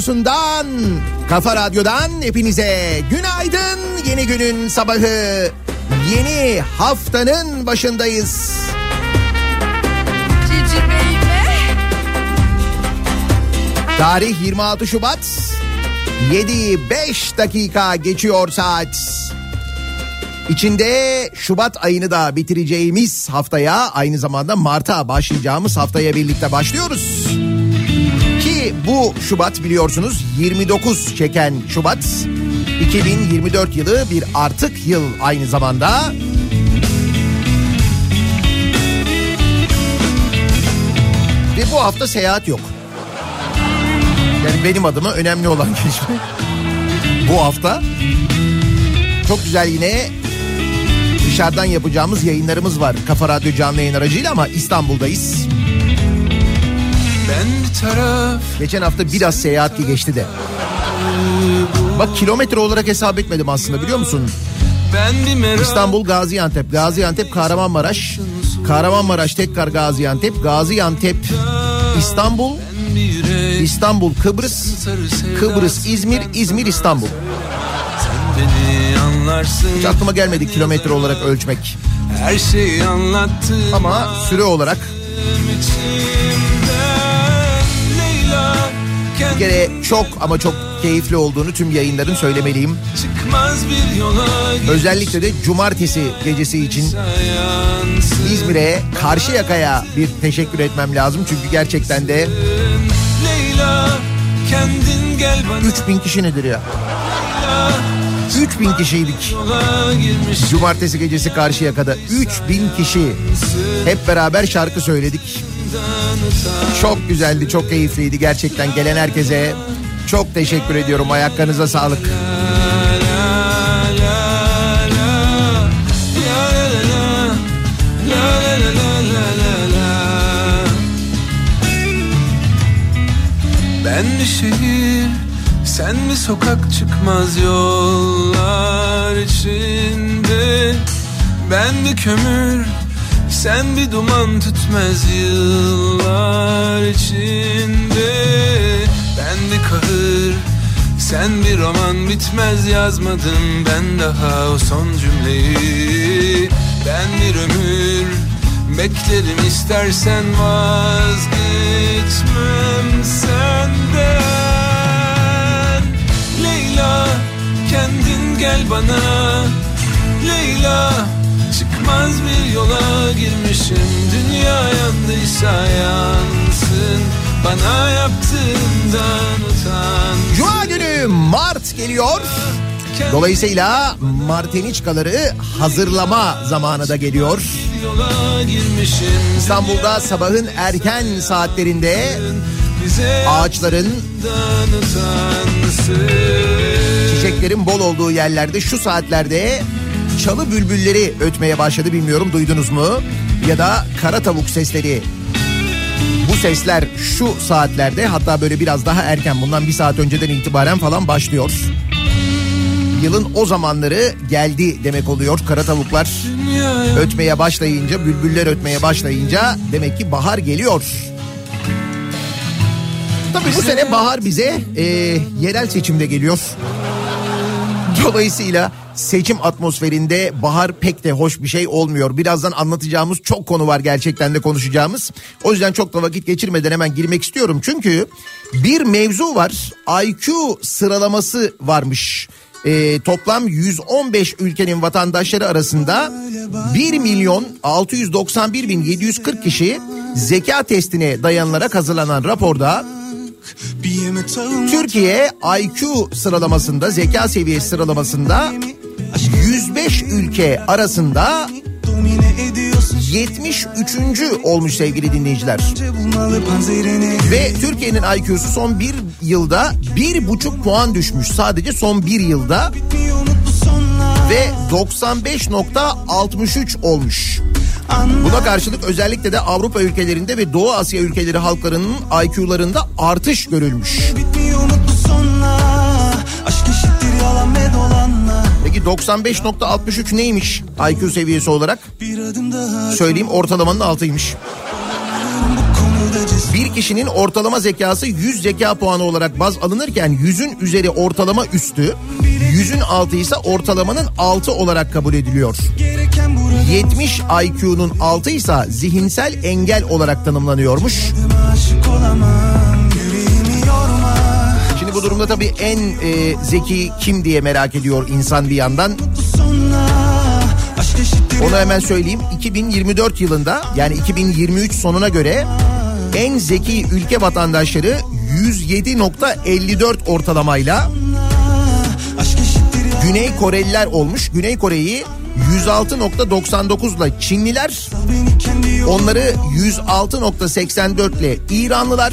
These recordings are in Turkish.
Radyosundan, kafa radyodan hepinize günaydın. Yeni günün sabahı, yeni haftanın başındayız. Tarih 26 Şubat, 7 5 dakika geçiyor saat. İçinde Şubat ayını da bitireceğimiz haftaya aynı zamanda Mart'a başlayacağımız haftaya birlikte başlıyoruz. Bu Şubat biliyorsunuz 29 çeken Şubat 2024 yılı bir artık yıl aynı zamanda. Ve bu hafta seyahat yok. Yani benim adıma önemli olan gelişme bu hafta. Çok güzel yine dışarıdan yapacağımız yayınlarımız var. Kafa Radyo canlı yayın aracıyla ama İstanbul'dayız. Ben bir taraf Geçen hafta biraz seyahatli geçti de. Bak kilometre olarak hesap etmedim aslında biliyor musun? İstanbul Gaziantep, Gaziantep Kahramanmaraş, Kahramanmaraş tekrar Gaziantep, Gaziantep İstanbul, İstanbul Kıbrıs, Kıbrıs İzmir, İzmir İstanbul. Sen beni anlarsın Hiç aklıma gelmedi kilometre olarak ölçmek. Her şeyi anlattım Ama süre olarak içimden kere çok ama çok keyifli olduğunu tüm yayınların söylemeliyim. Özellikle de cumartesi gecesi için İzmir'e, Karşıyaka'ya bir teşekkür etmem lazım. Çünkü gerçekten de Leyla kendin gel bana 3000 kişi nedir ya? 3000 kişiydik. Cumartesi gecesi Karşıyaka'da 3000 kişi hep beraber şarkı söyledik. Çok güzeldi, çok keyifliydi gerçekten gelen herkese. Çok teşekkür ediyorum. Ayaklarınıza sağlık. Ben bir şehir, sen mi sokak çıkmaz yollar içinde Ben bir kömür, sen bir duman tütmez yıllar içinde. Ben bir kahır, sen bir roman bitmez yazmadım ben daha o son cümleyi. Ben bir ömür beklerim istersen vazgeçmem senden. Leyla kendin gel bana. Leyla çıkmaz bir yola girmişim. Dünya yandıysa yansın. Bana yaptığından utan. Cuma günü Mart geliyor. Dolayısıyla Marteniçkaları hazırlama zamanı da geliyor. İstanbul'da sabahın erken saatlerinde ağaçların, çiçeklerin bol olduğu yerlerde şu saatlerde çalı bülbülleri ötmeye başladı bilmiyorum duydunuz mu? Ya da kara tavuk sesleri. Bu sesler şu saatlerde hatta böyle biraz daha erken bundan bir saat önceden itibaren falan başlıyor. Yılın o zamanları geldi demek oluyor. Kara tavuklar ötmeye başlayınca, bülbüller ötmeye başlayınca demek ki bahar geliyor. Tabii bu sene bahar bize e, yerel seçimde geliyor. Dolayısıyla seçim atmosferinde bahar pek de hoş bir şey olmuyor. Birazdan anlatacağımız çok konu var gerçekten de konuşacağımız. O yüzden çok da vakit geçirmeden hemen girmek istiyorum. Çünkü bir mevzu var. IQ sıralaması varmış. Ee, toplam 115 ülkenin vatandaşları arasında 1 milyon 691 bin 740 kişi zeka testine dayanılarak hazırlanan raporda Türkiye IQ sıralamasında zeka seviyesi sıralamasında 105 ülke arasında 73. olmuş sevgili dinleyiciler. Ve Türkiye'nin IQ'su son bir yılda bir buçuk puan düşmüş sadece son bir yılda ve 95.63 olmuş. Buna karşılık özellikle de Avrupa ülkelerinde ve Doğu Asya ülkeleri halklarının IQ'larında artış görülmüş. Peki 95.63 neymiş IQ seviyesi olarak? Söyleyeyim ortalamanın altıymış. Bir kişinin ortalama zekası 100 zeka puanı olarak baz alınırken 100'ün üzeri ortalama üstü, 100'ün altı ise ortalamanın altı olarak kabul ediliyor. 70 IQ'nun altı ise zihinsel engel olarak tanımlanıyormuş. Şimdi bu durumda tabii en e, zeki kim diye merak ediyor insan bir yandan. Onu hemen söyleyeyim. 2024 yılında yani 2023 sonuna göre en zeki ülke vatandaşları 107.54 ortalamayla Güney Koreliler olmuş. Güney Kore'yi 106.99 ile Çinliler, onları 106.84 ile İranlılar,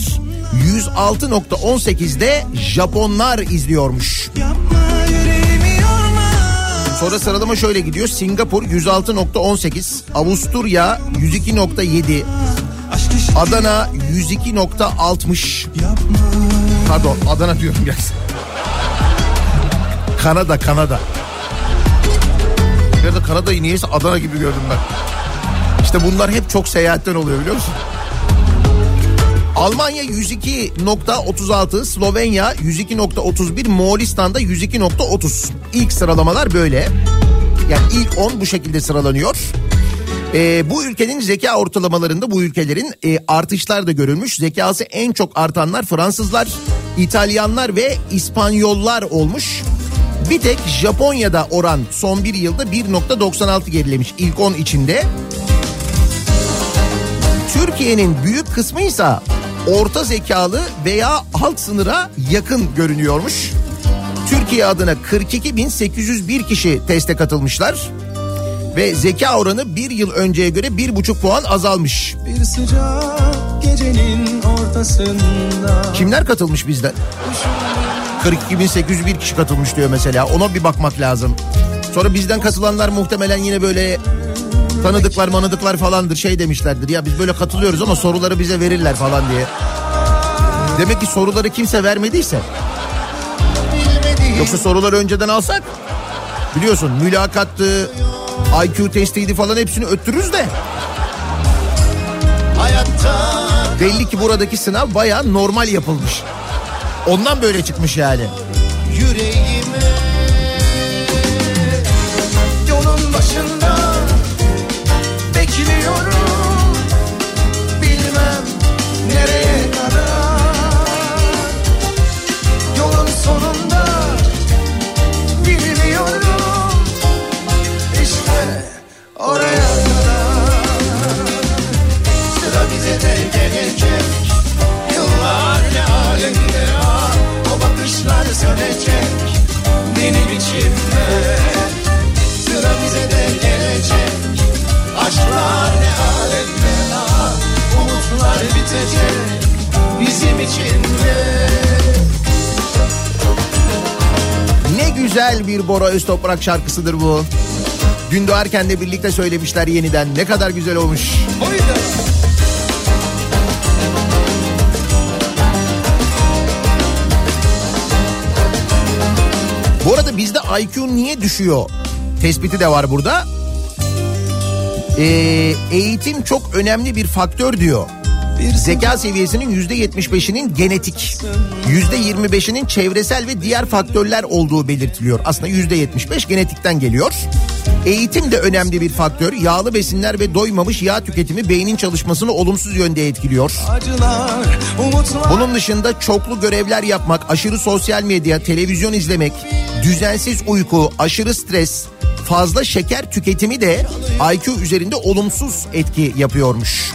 106.18'de Japonlar izliyormuş. Sonra sıralama şöyle gidiyor. Singapur 106.18, Avusturya 102.7, Adana 102.60. Pardon Adana diyorum biraz. Kanada Kanada. Bir de Kanada'yı niyeyse Adana gibi gördüm ben. İşte bunlar hep çok seyahatten oluyor biliyor musun? Almanya 102.36, Slovenya 102.31, Moğolistan'da 102.30. İlk sıralamalar böyle. Yani ilk 10 bu şekilde sıralanıyor. Ee, bu ülkenin zeka ortalamalarında bu ülkelerin e, artışlar da görülmüş. Zekası en çok artanlar Fransızlar, İtalyanlar ve İspanyollar olmuş. Bir tek Japonya'da oran son bir yılda 1.96 gerilemiş ilk 10 içinde. Türkiye'nin büyük kısmı ise orta zekalı veya alt sınıra yakın görünüyormuş. Türkiye adına 42.801 kişi teste katılmışlar. Ve zeka oranı bir yıl önceye göre bir buçuk puan azalmış. Bir sıcak gecenin ortasında Kimler katılmış bizden? 42.801 kişi katılmış diyor mesela. Ona bir bakmak lazım. Sonra bizden katılanlar muhtemelen yine böyle tanıdıklar manıdıklar falandır şey demişlerdir. Ya biz böyle katılıyoruz ama soruları bize verirler falan diye. Demek ki soruları kimse vermediyse. Yoksa soruları önceden alsak biliyorsun mülakattı, IQ testiydi falan hepsini öttürürüz de. Belli ki buradaki sınav baya normal yapılmış. Ondan böyle çıkmış yani. yüreğime bekliyorum Aşklar ne alemde ah Umutlar bitecek Bizim içinde Ne güzel bir Bora Öztoprak şarkısıdır bu. Dün doğarken de birlikte söylemişler yeniden. Ne kadar güzel olmuş. Oydu Bu arada bizde IQ niye düşüyor? Tespiti de var burada. Ee, eğitim çok önemli bir faktör diyor. Zeka seviyesinin yüzde 75'inin genetik, yüzde 25'inin çevresel ve diğer faktörler olduğu belirtiliyor. Aslında yüzde 75 genetikten geliyor. Eğitim de önemli bir faktör. Yağlı besinler ve doymamış yağ tüketimi beynin çalışmasını olumsuz yönde etkiliyor. Bunun dışında çoklu görevler yapmak, aşırı sosyal medya, televizyon izlemek, düzensiz uyku, aşırı stres, fazla şeker tüketimi de IQ üzerinde olumsuz etki yapıyormuş.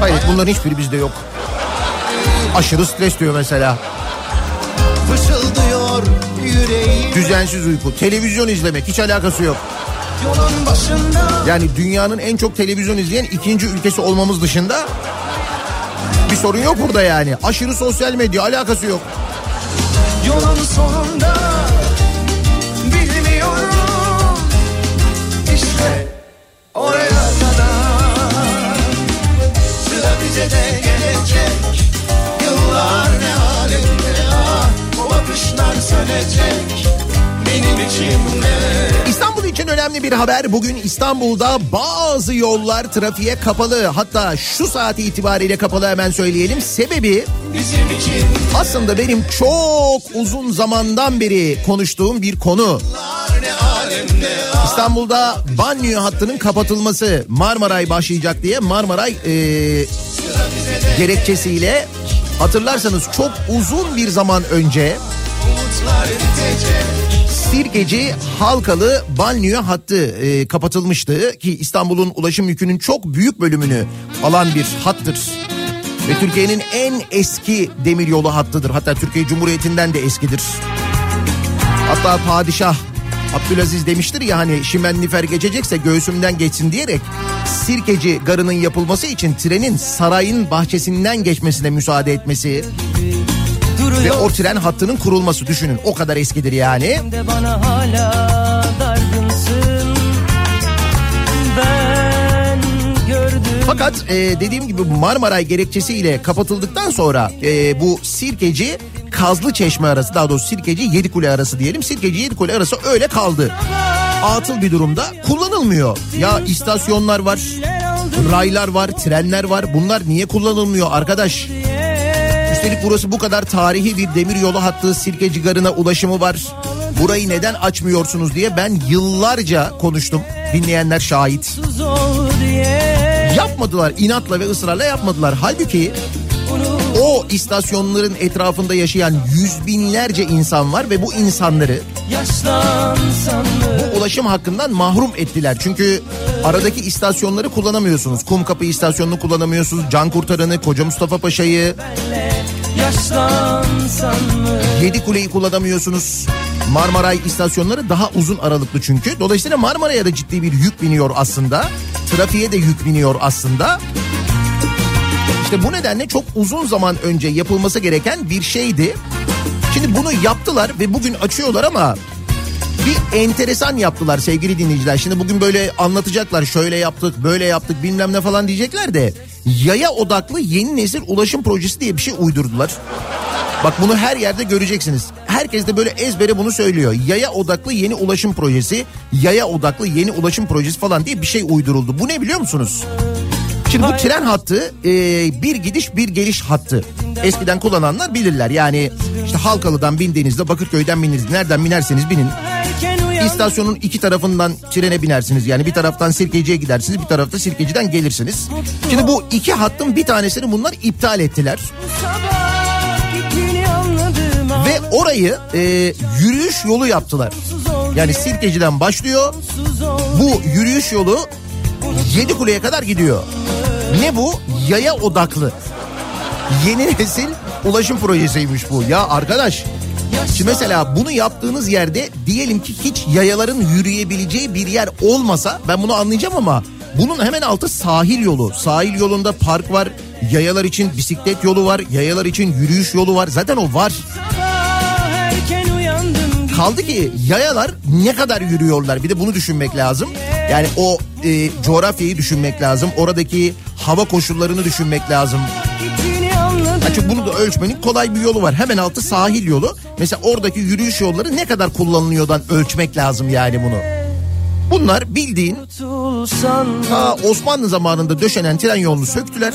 Hayır bunların hiçbiri bizde yok. Aşırı stres diyor mesela. fısıldıyor yüreğim Düzensiz uyku, televizyon izlemek hiç alakası yok. Yani dünyanın en çok televizyon izleyen ikinci ülkesi olmamız dışında bir sorun yok burada yani. Aşırı sosyal medya alakası yok. Yolun sonunda benim içimde İstanbul için önemli bir haber. Bugün İstanbul'da bazı yollar trafiğe kapalı. Hatta şu saat itibariyle kapalı hemen söyleyelim. Sebebi aslında benim çok uzun zamandan beri konuştuğum bir konu. ah İstanbul'da banyo hattının kapatılması Marmaray başlayacak diye Marmaray e, gerekçesiyle hatırlarsanız çok uzun bir zaman önce Sirkeci Halkalı banyo hattı e, kapatılmıştı ki İstanbul'un ulaşım yükünün çok büyük bölümünü alan bir hattır. Ve Türkiye'nin en eski demiryolu hattıdır. Hatta Türkiye Cumhuriyeti'nden de eskidir. Hatta padişah Abdülaziz demiştir ya hani şimen nifer geçecekse göğsümden geçsin diyerek Sirkeci garının yapılması için trenin sarayın bahçesinden geçmesine müsaade etmesi. Ve o tren hattının kurulması düşünün o kadar eskidir yani. bana hala dargınsın. Fakat e, dediğim gibi Marmaray gerekçesiyle kapatıldıktan sonra e, bu Sirkeci Kazlı Çeşme arası daha doğrusu Sirkeci Yedikule arası diyelim. Sirkeci Yedikule arası öyle kaldı. Atıl bir durumda kullanılmıyor. Ya istasyonlar var, raylar var, trenler var. Bunlar niye kullanılmıyor arkadaş? Üstelik burası bu kadar tarihi bir demir yolu hattı Sirkeci Garı'na ulaşımı var. Burayı neden açmıyorsunuz diye ben yıllarca konuştum. Dinleyenler şahit. Yapmadılar inatla ve ısrarla yapmadılar. Halbuki o istasyonların etrafında yaşayan yüz binlerce insan var ve bu insanları mı? ulaşım hakkından mahrum ettiler. Çünkü aradaki istasyonları kullanamıyorsunuz. Kumkapı istasyonunu kullanamıyorsunuz. Can Kurtaran'ı, Koca Mustafa Paşa'yı, Mı? Yedikule'yi kullanamıyorsunuz. Marmaray istasyonları daha uzun aralıklı çünkü. Dolayısıyla Marmaray'a da ciddi bir yük biniyor aslında. Trafiğe de yük biniyor aslında. İşte bu nedenle çok uzun zaman önce yapılması gereken bir şeydi. Şimdi bunu yaptılar ve bugün açıyorlar ama bir enteresan yaptılar sevgili dinleyiciler. Şimdi bugün böyle anlatacaklar şöyle yaptık böyle yaptık bilmem ne falan diyecekler de yaya odaklı yeni nesil ulaşım projesi diye bir şey uydurdular. Bak bunu her yerde göreceksiniz. Herkes de böyle ezbere bunu söylüyor. Yaya odaklı yeni ulaşım projesi, yaya odaklı yeni ulaşım projesi falan diye bir şey uyduruldu. Bu ne biliyor musunuz? Şimdi bu tren hattı e, bir gidiş bir geliş hattı. Eskiden kullananlar bilirler. Yani işte Halkalı'dan bindiğinizde Bakırköy'den bininiz. Nereden binerseniz binin. İstasyonun iki tarafından trene binersiniz. Yani bir taraftan Sirkeci'ye gidersiniz bir tarafta Sirkeci'den gelirsiniz. Şimdi bu iki hattın bir tanesini bunlar iptal ettiler. Ve orayı e, yürüyüş yolu yaptılar. Yani Sirkeci'den başlıyor. Bu yürüyüş yolu Yedikule'ye kadar gidiyor. Ne bu? Yaya odaklı. Yeni nesil ulaşım projesiymiş bu. Ya arkadaş Şimdi mesela bunu yaptığınız yerde diyelim ki hiç yayaların yürüyebileceği bir yer olmasa ben bunu anlayacağım ama bunun hemen altı sahil yolu. Sahil yolunda park var, yayalar için bisiklet yolu var, yayalar için yürüyüş yolu var. Zaten o var. Kaldı ki yayalar ne kadar yürüyorlar bir de bunu düşünmek lazım. Yani o e, coğrafyayı düşünmek lazım. Oradaki hava koşullarını düşünmek lazım. Ha çünkü bunu da ölçmenin kolay bir yolu var. Hemen altı sahil yolu. Mesela oradaki yürüyüş yolları ne kadar kullanılıyordan ölçmek lazım yani bunu. Bunlar bildiğin ta Osmanlı zamanında döşenen tren yolunu söktüler.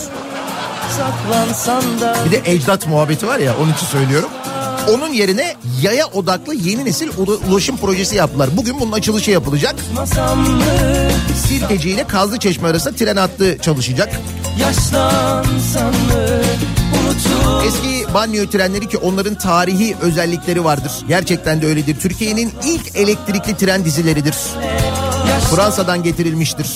Bir de ecdat muhabbeti var ya onun için söylüyorum. Onun yerine yaya odaklı yeni nesil ula- ulaşım projesi yaptılar. Bugün bunun açılışı yapılacak. Sirkeci ile Kazlıçeşme arasında tren hattı çalışacak. Yaşlansan mı? Eski banyo trenleri ki onların tarihi özellikleri vardır. Gerçekten de öyledir. Türkiye'nin ilk elektrikli tren dizileridir. Fransa'dan getirilmiştir.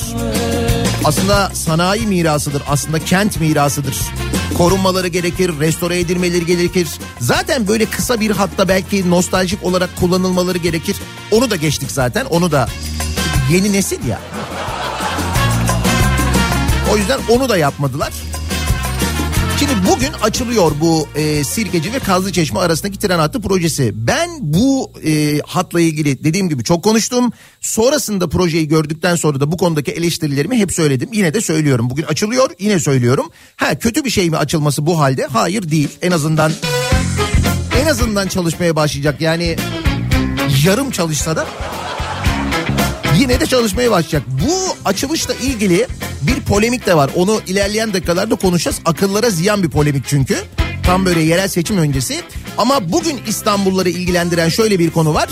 Aslında sanayi mirasıdır. Aslında kent mirasıdır. Korunmaları gerekir, restore edilmeleri gerekir. Zaten böyle kısa bir hatta belki nostaljik olarak kullanılmaları gerekir. Onu da geçtik zaten. Onu da yeni nesil ya. O yüzden onu da yapmadılar. Şimdi bugün açılıyor bu e, Sirkeci ve Kazlıçeşme arasındaki tren hattı projesi. Ben bu e, hatla ilgili dediğim gibi çok konuştum. Sonrasında projeyi gördükten sonra da bu konudaki eleştirilerimi hep söyledim. Yine de söylüyorum. Bugün açılıyor yine söylüyorum. Ha kötü bir şey mi açılması bu halde? Hayır değil. En azından en azından çalışmaya başlayacak. Yani yarım çalışsa da yine de çalışmaya başlayacak. Bu açılışla ilgili bir polemik de var. Onu ilerleyen dakikalarda konuşacağız. Akıllara ziyan bir polemik çünkü. Tam böyle yerel seçim öncesi. Ama bugün İstanbulları ilgilendiren şöyle bir konu var.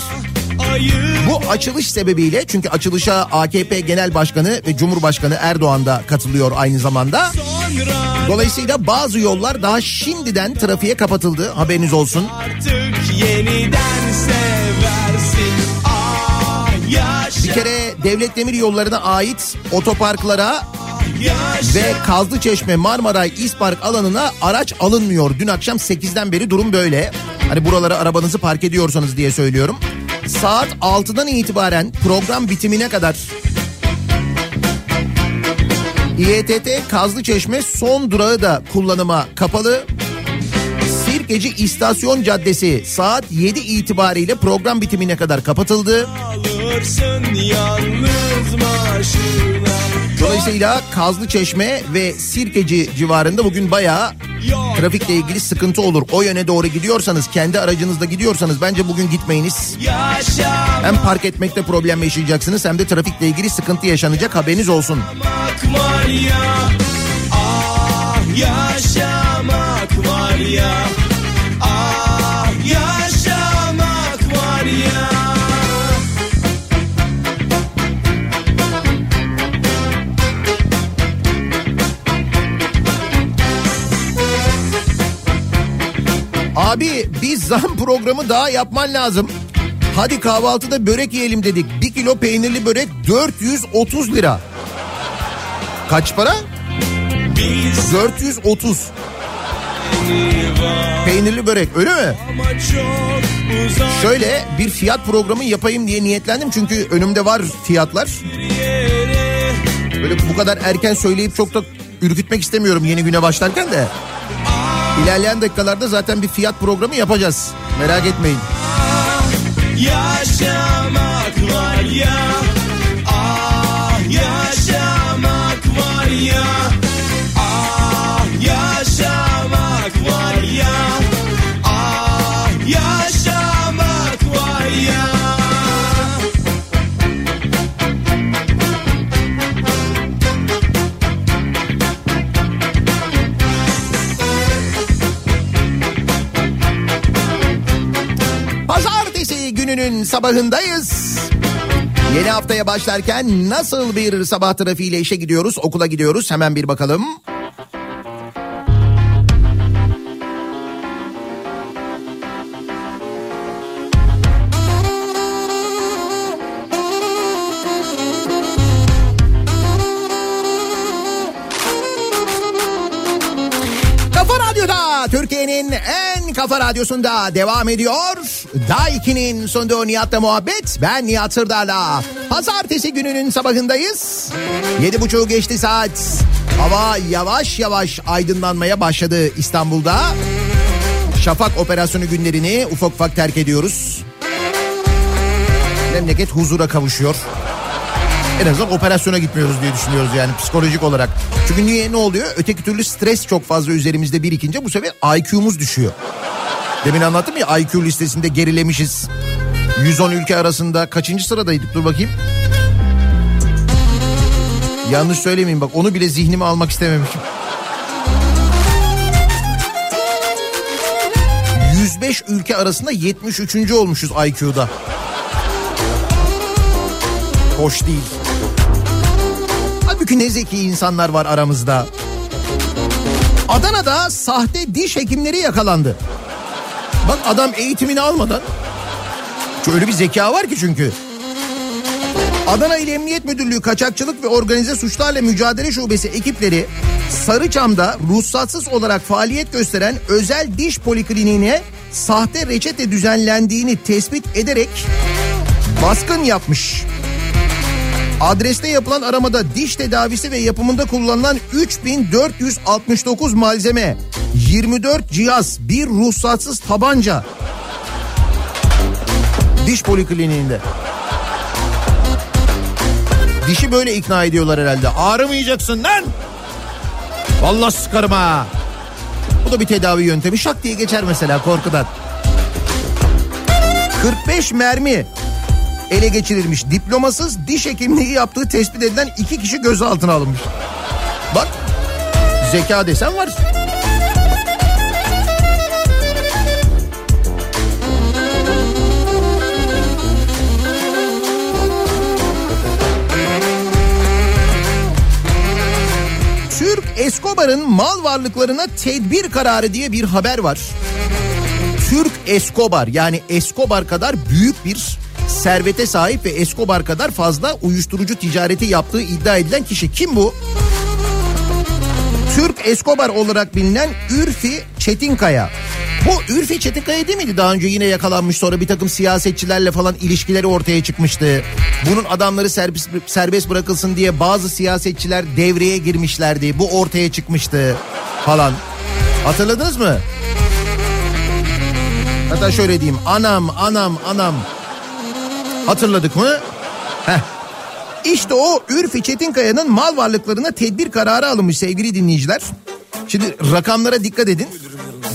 Bu açılış sebebiyle çünkü açılışa AKP Genel Başkanı ve Cumhurbaşkanı Erdoğan da katılıyor aynı zamanda. Dolayısıyla bazı yollar daha şimdiden trafiğe kapatıldı. Haberiniz olsun. Artık yeniden seversin Bir kere devlet demir yollarına ait otoparklara ve Kazlıçeşme Marmaray İspark alanına araç alınmıyor. Dün akşam 8'den beri durum böyle. Hani buralara arabanızı park ediyorsanız diye söylüyorum. Saat 6'dan itibaren program bitimine kadar İETT Kazlıçeşme son durağı da kullanıma kapalı. Sirkeci İstasyon Caddesi saat 7 itibariyle program bitimine kadar kapatıldı. Dolayısıyla Kazlı Çeşme ve Sirkeci civarında bugün bayağı trafikle ilgili sıkıntı olur. O yöne doğru gidiyorsanız kendi aracınızda gidiyorsanız bence bugün gitmeyiniz. Hem park etmekte problem yaşayacaksınız hem de trafikle ilgili sıkıntı yaşanacak haberiniz olsun. Ah yaşamak var ya. Abi biz zam programı daha yapman lazım. Hadi kahvaltıda börek yiyelim dedik. Bir kilo peynirli börek 430 lira. Kaç para? Biz 430. Peynirli börek öyle mi? Şöyle bir fiyat programı yapayım diye niyetlendim. Çünkü önümde var fiyatlar. Böyle bu kadar erken söyleyip çok da ürkütmek istemiyorum yeni güne başlarken de. İlerleyen dakikalarda zaten bir fiyat programı yapacağız. Merak etmeyin. Yaşamak var ya. Sabahındayız. Yeni haftaya başlarken nasıl bir sabah trafiğiyle işe gidiyoruz, okula gidiyoruz hemen bir bakalım. Kafa Radyo'da Türkiye'nin en kafa radyosunda devam ediyor. Daiki'nin sunduğu Nihat'la muhabbet. Ben Nihat Sırdar'la. Pazartesi gününün sabahındayız. Yedi buçuğu geçti saat. Hava yavaş yavaş aydınlanmaya başladı İstanbul'da. Şafak operasyonu günlerini ufak ufak terk ediyoruz. Memleket huzura kavuşuyor. En azından operasyona gitmiyoruz diye düşünüyoruz yani psikolojik olarak. Çünkü niye ne oluyor? Öteki türlü stres çok fazla üzerimizde birikince bu sefer IQ'muz düşüyor. Demin anlattım ya IQ listesinde gerilemişiz. 110 ülke arasında kaçıncı sıradaydık dur bakayım. Yanlış söylemeyeyim bak onu bile zihnime almak istememişim. 105 ülke arasında 73. olmuşuz IQ'da. Hoş değil. Halbuki ne zeki insanlar var aramızda. Adana'da sahte diş hekimleri yakalandı. Bak adam eğitimini almadan. Şöyle bir zeka var ki çünkü. Adana İl Emniyet Müdürlüğü Kaçakçılık ve Organize Suçlarla Mücadele Şubesi ekipleri Sarıçam'da ruhsatsız olarak faaliyet gösteren özel diş polikliniğine sahte reçete düzenlendiğini tespit ederek baskın yapmış. Adreste yapılan aramada diş tedavisi ve yapımında kullanılan 3469 malzeme, 24 cihaz, bir ruhsatsız tabanca. Diş polikliniğinde. Dişi böyle ikna ediyorlar herhalde. Ağrımayacaksın lan. Vallahi sıkarım ha. Bu da bir tedavi yöntemi. Şak diye geçer mesela korkudan. 45 mermi ele geçirilmiş. Diplomasız diş hekimliği yaptığı tespit edilen iki kişi gözaltına alınmış. Bak zeka desen var. Türk Escobar'ın mal varlıklarına tedbir kararı diye bir haber var. Türk Escobar yani Escobar kadar büyük bir servete sahip ve Escobar kadar fazla uyuşturucu ticareti yaptığı iddia edilen kişi kim bu? Türk Escobar olarak bilinen Ürfi Çetinkaya. Bu Ürfi Çetinkaya değil miydi daha önce yine yakalanmış sonra bir takım siyasetçilerle falan ilişkileri ortaya çıkmıştı. Bunun adamları serbest, serbest bırakılsın diye bazı siyasetçiler devreye girmişlerdi. Bu ortaya çıkmıştı falan. Hatırladınız mı? Hatta şöyle diyeyim. Anam, anam, anam. Hatırladık mı? Heh. İşte o Ürfi Çetinkaya'nın mal varlıklarına tedbir kararı alınmış sevgili dinleyiciler. Şimdi rakamlara dikkat edin.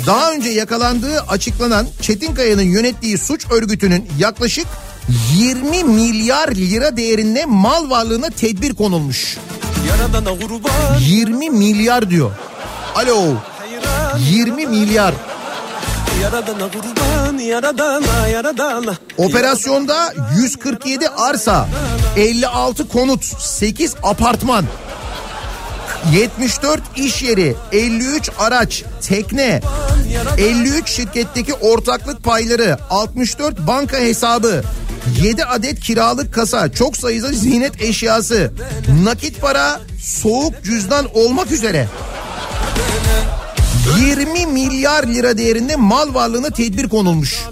Daha önce yakalandığı açıklanan Çetinkaya'nın yönettiği suç örgütünün yaklaşık 20 milyar lira değerinde mal varlığına tedbir konulmuş. Yaradana kurban 20 milyar diyor. Alo hayran 20 milyar. Yaradana kurban yaradana yaradana Operasyonda 147 arsa, 56 konut, 8 apartman, 74 iş yeri, 53 araç, tekne, 53 şirketteki ortaklık payları, 64 banka hesabı, 7 adet kiralık kasa, çok sayıda ziynet eşyası, nakit para, soğuk cüzdan olmak üzere 20 milyar lira değerinde mal varlığına tedbir konulmuş.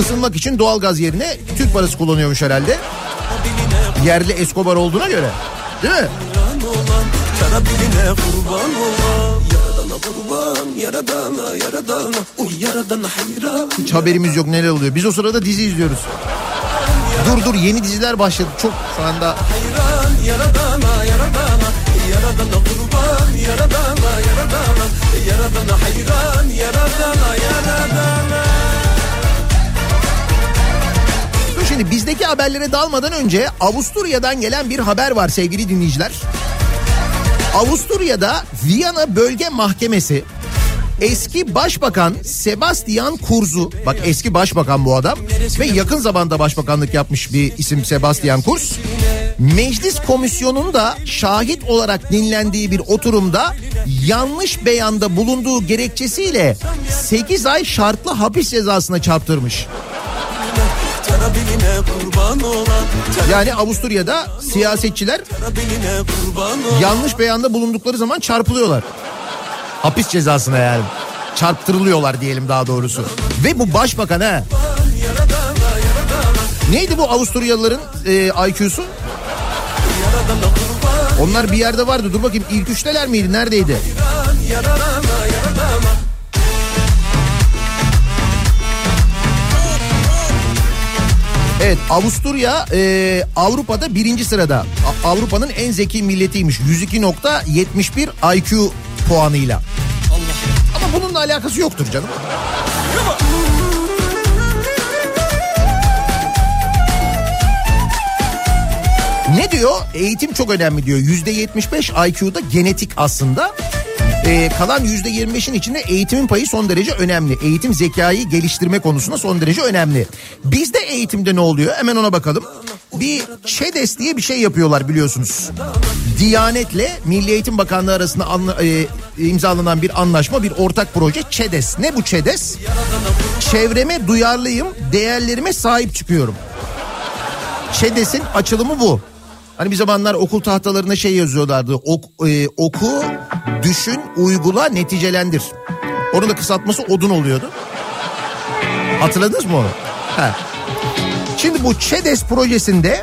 Isınmak için doğalgaz yerine Türk parası kullanıyormuş herhalde. Yerli Escobar olduğuna göre. Değil mi? Hiç haberimiz yok neler oluyor. Biz o sırada dizi izliyoruz. Dur dur yeni diziler başladı. Çok şu anda Hayran yaradana yaradana Yaradana kurban yaradana yaradana Yaradana hayran yaradana yaradana Şimdi bizdeki haberlere dalmadan önce Avusturya'dan gelen bir haber var sevgili dinleyiciler. Avusturya'da Viyana Bölge Mahkemesi eski başbakan Sebastian Kurz'u bak eski başbakan bu adam ve yakın zamanda başbakanlık yapmış bir isim Sebastian Kurz. Meclis komisyonunda şahit olarak dinlendiği bir oturumda yanlış beyanda bulunduğu gerekçesiyle 8 ay şartlı hapis cezasına çarptırmış. Yani Avusturya'da siyasetçiler yanlış beyanda bulundukları zaman çarpılıyorlar. Hapis cezasına yani. Çarptırılıyorlar diyelim daha doğrusu. Ve bu başbakan ha. Neydi bu Avusturyalıların e, IQ'su? Onlar bir yerde vardı. Dur bakayım ilk üçteler miydi? Neredeydi? Evet Avusturya e, Avrupa'da birinci sırada. Avrupa'nın en zeki milletiymiş. 102.71 IQ puanıyla. Ama bununla alakası yoktur canım. Ne diyor? Eğitim çok önemli diyor. Yüzde 75 IQ'da genetik aslında. Ee, kalan yüzde 25'in içinde eğitimin payı son derece önemli. Eğitim zekayı geliştirme konusunda son derece önemli. Bizde eğitimde ne oluyor? Hemen ona bakalım. Bir ÇEDES diye bir şey yapıyorlar biliyorsunuz. Diyanet'le Milli Eğitim Bakanlığı arasında anla- e, imzalanan bir anlaşma, bir ortak proje ÇEDES. Ne bu ÇEDES? Çevreme duyarlıyım, değerlerime sahip çıkıyorum. ÇEDES'in açılımı bu. Hani bir zamanlar okul tahtalarına şey yazıyorlardı. Ok, e, oku, düşün, uygula, neticelendir. Onun da kısaltması odun oluyordu. Hatırladınız mı onu? Ha. Şimdi bu ÇEDES projesinde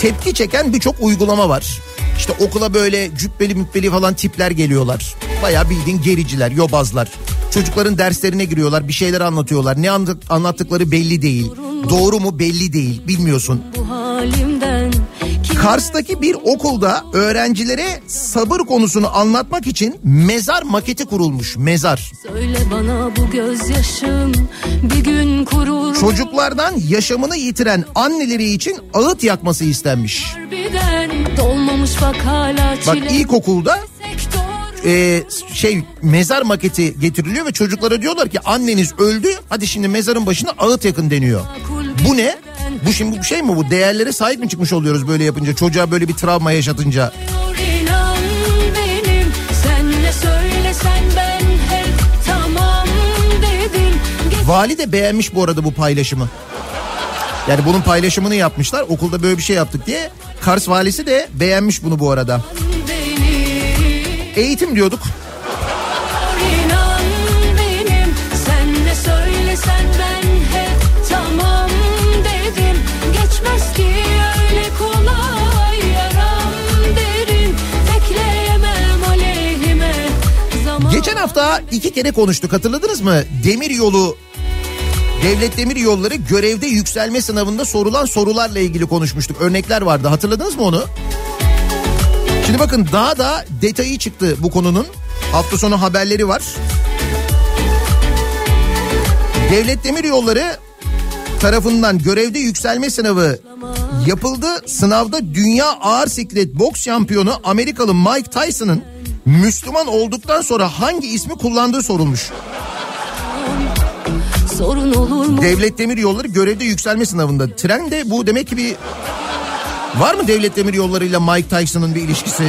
tepki çeken birçok uygulama var. İşte okula böyle cübbeli mübbeli falan tipler geliyorlar. Bayağı bildiğin gericiler, yobazlar. Çocukların derslerine giriyorlar, bir şeyler anlatıyorlar. Ne anlat- anlattıkları belli değil. Doğru mu belli değil, bilmiyorsun. bu halimden Kars'taki bir okulda öğrencilere sabır konusunu anlatmak için mezar maketi kurulmuş. Mezar. söyle bana bu gözyaşım bir gün kurur Çocuklardan yaşamını yitiren anneleri için ağıt yakması istenmiş. bak hala Bak ilkokulda e, şey mezar maketi getiriliyor ve çocuklara diyorlar ki anneniz öldü hadi şimdi mezarın başına ağıt yakın deniyor. Bu ne? Bu şimdi bu şey mi bu? Değerlere sahip mi çıkmış oluyoruz böyle yapınca? Çocuğa böyle bir travma yaşatınca. benim söylesen tamam Vali de beğenmiş bu arada bu paylaşımı. Yani bunun paylaşımını yapmışlar. Okulda böyle bir şey yaptık diye. Kars valisi de beğenmiş bunu bu arada. Eğitim diyorduk. Hafta iki kere konuştuk hatırladınız mı? Demir yolu Devlet Demir Yolları görevde yükselme sınavında sorulan sorularla ilgili konuşmuştuk. Örnekler vardı hatırladınız mı onu? Şimdi bakın daha da detayı çıktı bu konunun. Hafta sonu haberleri var. Devlet Demir Yolları tarafından görevde yükselme sınavı yapıldı. Sınavda dünya ağır siklet boks şampiyonu Amerikalı Mike Tyson'ın Müslüman olduktan sonra hangi ismi kullandığı sorulmuş. Sorun olur mu? Devlet Demir Yolları görevde yükselme sınavında. Tren de bu demek ki bir... Var mı Devlet Demir Yolları ile Mike Tyson'ın bir ilişkisi?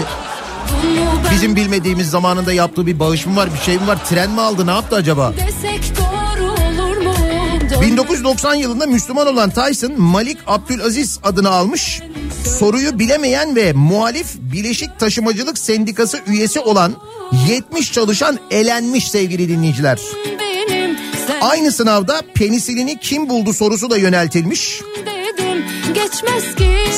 Bizim bilmediğimiz zamanında yaptığı bir bağış mı var, bir şey mi var? Tren mi aldı, ne yaptı acaba? desek doğru olur mu? Doğru. 1990 yılında Müslüman olan Tyson Malik Abdülaziz adını almış. Soruyu bilemeyen ve muhalif Bileşik Taşımacılık Sendikası üyesi olan 70 çalışan elenmiş sevgili dinleyiciler. Benim sen Aynı sınavda penisilini kim buldu sorusu da yöneltilmiş. dedim.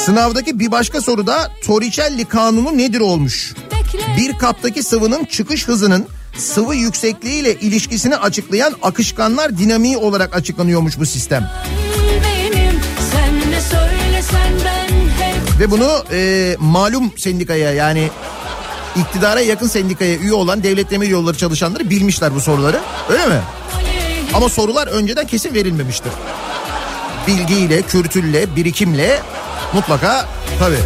Sınavdaki bir başka soruda Torricelli kanunu nedir olmuş? Bekle Bir kaptaki sıvının çıkış hızının sıvı yüksekliğiyle ilişkisini açıklayan akışkanlar dinamiği olarak açıklanıyormuş bu sistem. Ve bunu e, malum sendikaya yani iktidara yakın sendikaya üye olan devlet demir yolları çalışanları bilmişler bu soruları. Öyle mi? Ama sorular önceden kesin verilmemiştir. Bilgiyle, kültürle, birikimle mutlaka tabii.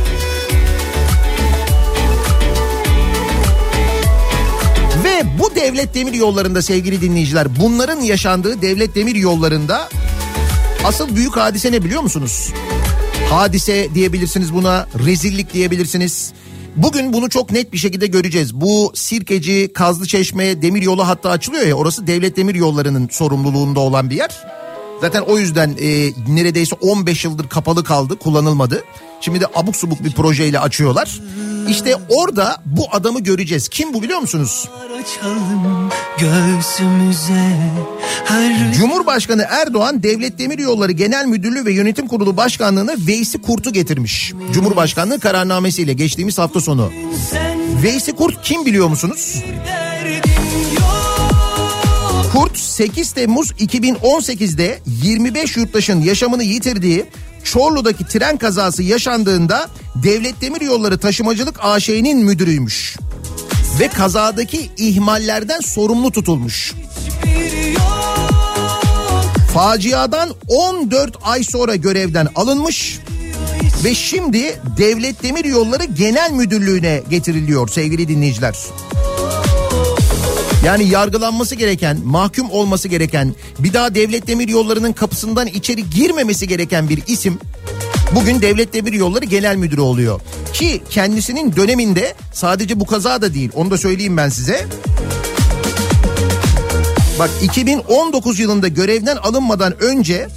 Ve bu devlet demir yollarında sevgili dinleyiciler bunların yaşandığı devlet demir yollarında asıl büyük hadise ne biliyor musunuz? Hadise diyebilirsiniz buna, rezillik diyebilirsiniz. Bugün bunu çok net bir şekilde göreceğiz. Bu Sirkeci, Kazlıçeşme demir yolu hatta açılıyor ya orası devlet demir yollarının sorumluluğunda olan bir yer. Zaten o yüzden e, neredeyse 15 yıldır kapalı kaldı, kullanılmadı. Şimdi de abuk subuk bir projeyle açıyorlar. İşte orada bu adamı göreceğiz. Kim bu biliyor musunuz? Her Cumhurbaşkanı Erdoğan Devlet Demiryolları Genel Müdürlüğü ve Yönetim Kurulu Başkanlığı'na Veysi Kurt'u getirmiş. Cumhurbaşkanlığı kararnamesiyle geçtiğimiz hafta sonu. Veysi Kurt kim biliyor musunuz? Kurt 8 Temmuz 2018'de 25 yurttaşın yaşamını yitirdiği Çorlu'daki tren kazası yaşandığında Devlet Demiryolları Taşımacılık AŞ'nin müdürüymüş. Ve kazadaki ihmallerden sorumlu tutulmuş. Faciadan 14 ay sonra görevden alınmış ve şimdi Devlet Demiryolları Genel Müdürlüğü'ne getiriliyor sevgili dinleyiciler. Yani yargılanması gereken, mahkum olması gereken, bir daha Devlet Demiryolları'nın kapısından içeri girmemesi gereken bir isim bugün Devlet Demiryolları Genel Müdürü oluyor. Ki kendisinin döneminde sadece bu kaza da değil, onu da söyleyeyim ben size. Bak 2019 yılında görevden alınmadan önce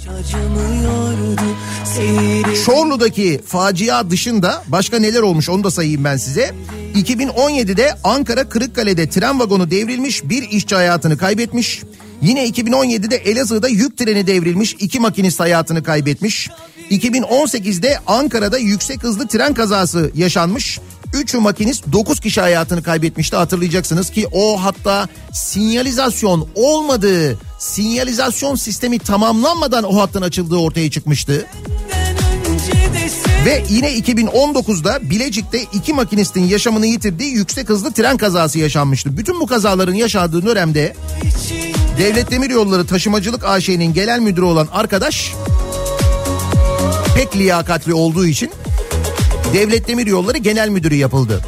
Çorlu'daki facia dışında başka neler olmuş onu da sayayım ben size. 2017'de Ankara Kırıkkale'de tren vagonu devrilmiş bir işçi hayatını kaybetmiş. Yine 2017'de Elazığ'da yük treni devrilmiş iki makinist hayatını kaybetmiş. 2018'de Ankara'da yüksek hızlı tren kazası yaşanmış. 3 makinist 9 kişi hayatını kaybetmişti hatırlayacaksınız ki o hatta sinyalizasyon olmadığı sinyalizasyon sistemi tamamlanmadan o hattın açıldığı ortaya çıkmıştı. Ve yine 2019'da Bilecik'te iki makinistin yaşamını yitirdiği yüksek hızlı tren kazası yaşanmıştı. Bütün bu kazaların yaşadığı dönemde Devlet Demiryolları Taşımacılık AŞ'nin genel müdürü olan arkadaş pek liyakatli olduğu için Devlet Demiryolları Genel Müdürü yapıldı.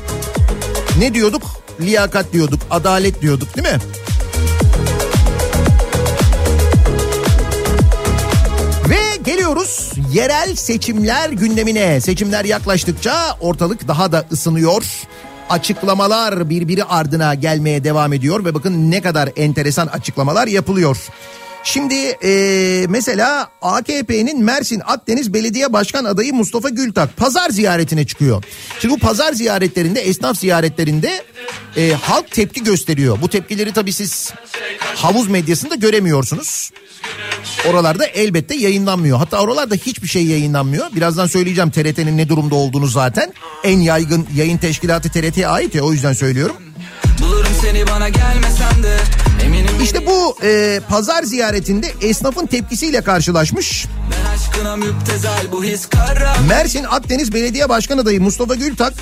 Ne diyorduk? Liyakat diyorduk, adalet diyorduk değil mi? Ve geliyoruz yerel seçimler gündemine. Seçimler yaklaştıkça ortalık daha da ısınıyor. Açıklamalar birbiri ardına gelmeye devam ediyor ve bakın ne kadar enteresan açıklamalar yapılıyor. Şimdi eee, mesela AKP'nin Mersin Akdeniz Belediye Başkan adayı Mustafa Gültak pazar ziyaretine çıkıyor. Şimdi bu pazar ziyaretlerinde esnaf ziyaretlerinde eee, halk tepki gösteriyor. Bu tepkileri tabii siz havuz medyasında göremiyorsunuz. Oralarda elbette yayınlanmıyor. Hatta oralarda hiçbir şey yayınlanmıyor. Birazdan söyleyeceğim TRT'nin ne durumda olduğunu zaten. En yaygın yayın teşkilatı TRT'ye ait ya o yüzden söylüyorum. Bulurum seni bana gelmesen de İşte bu e, pazar ziyaretinde esnafın tepkisiyle karşılaşmış. Mersin Akdeniz Belediye Başkan adayı Mustafa Gültak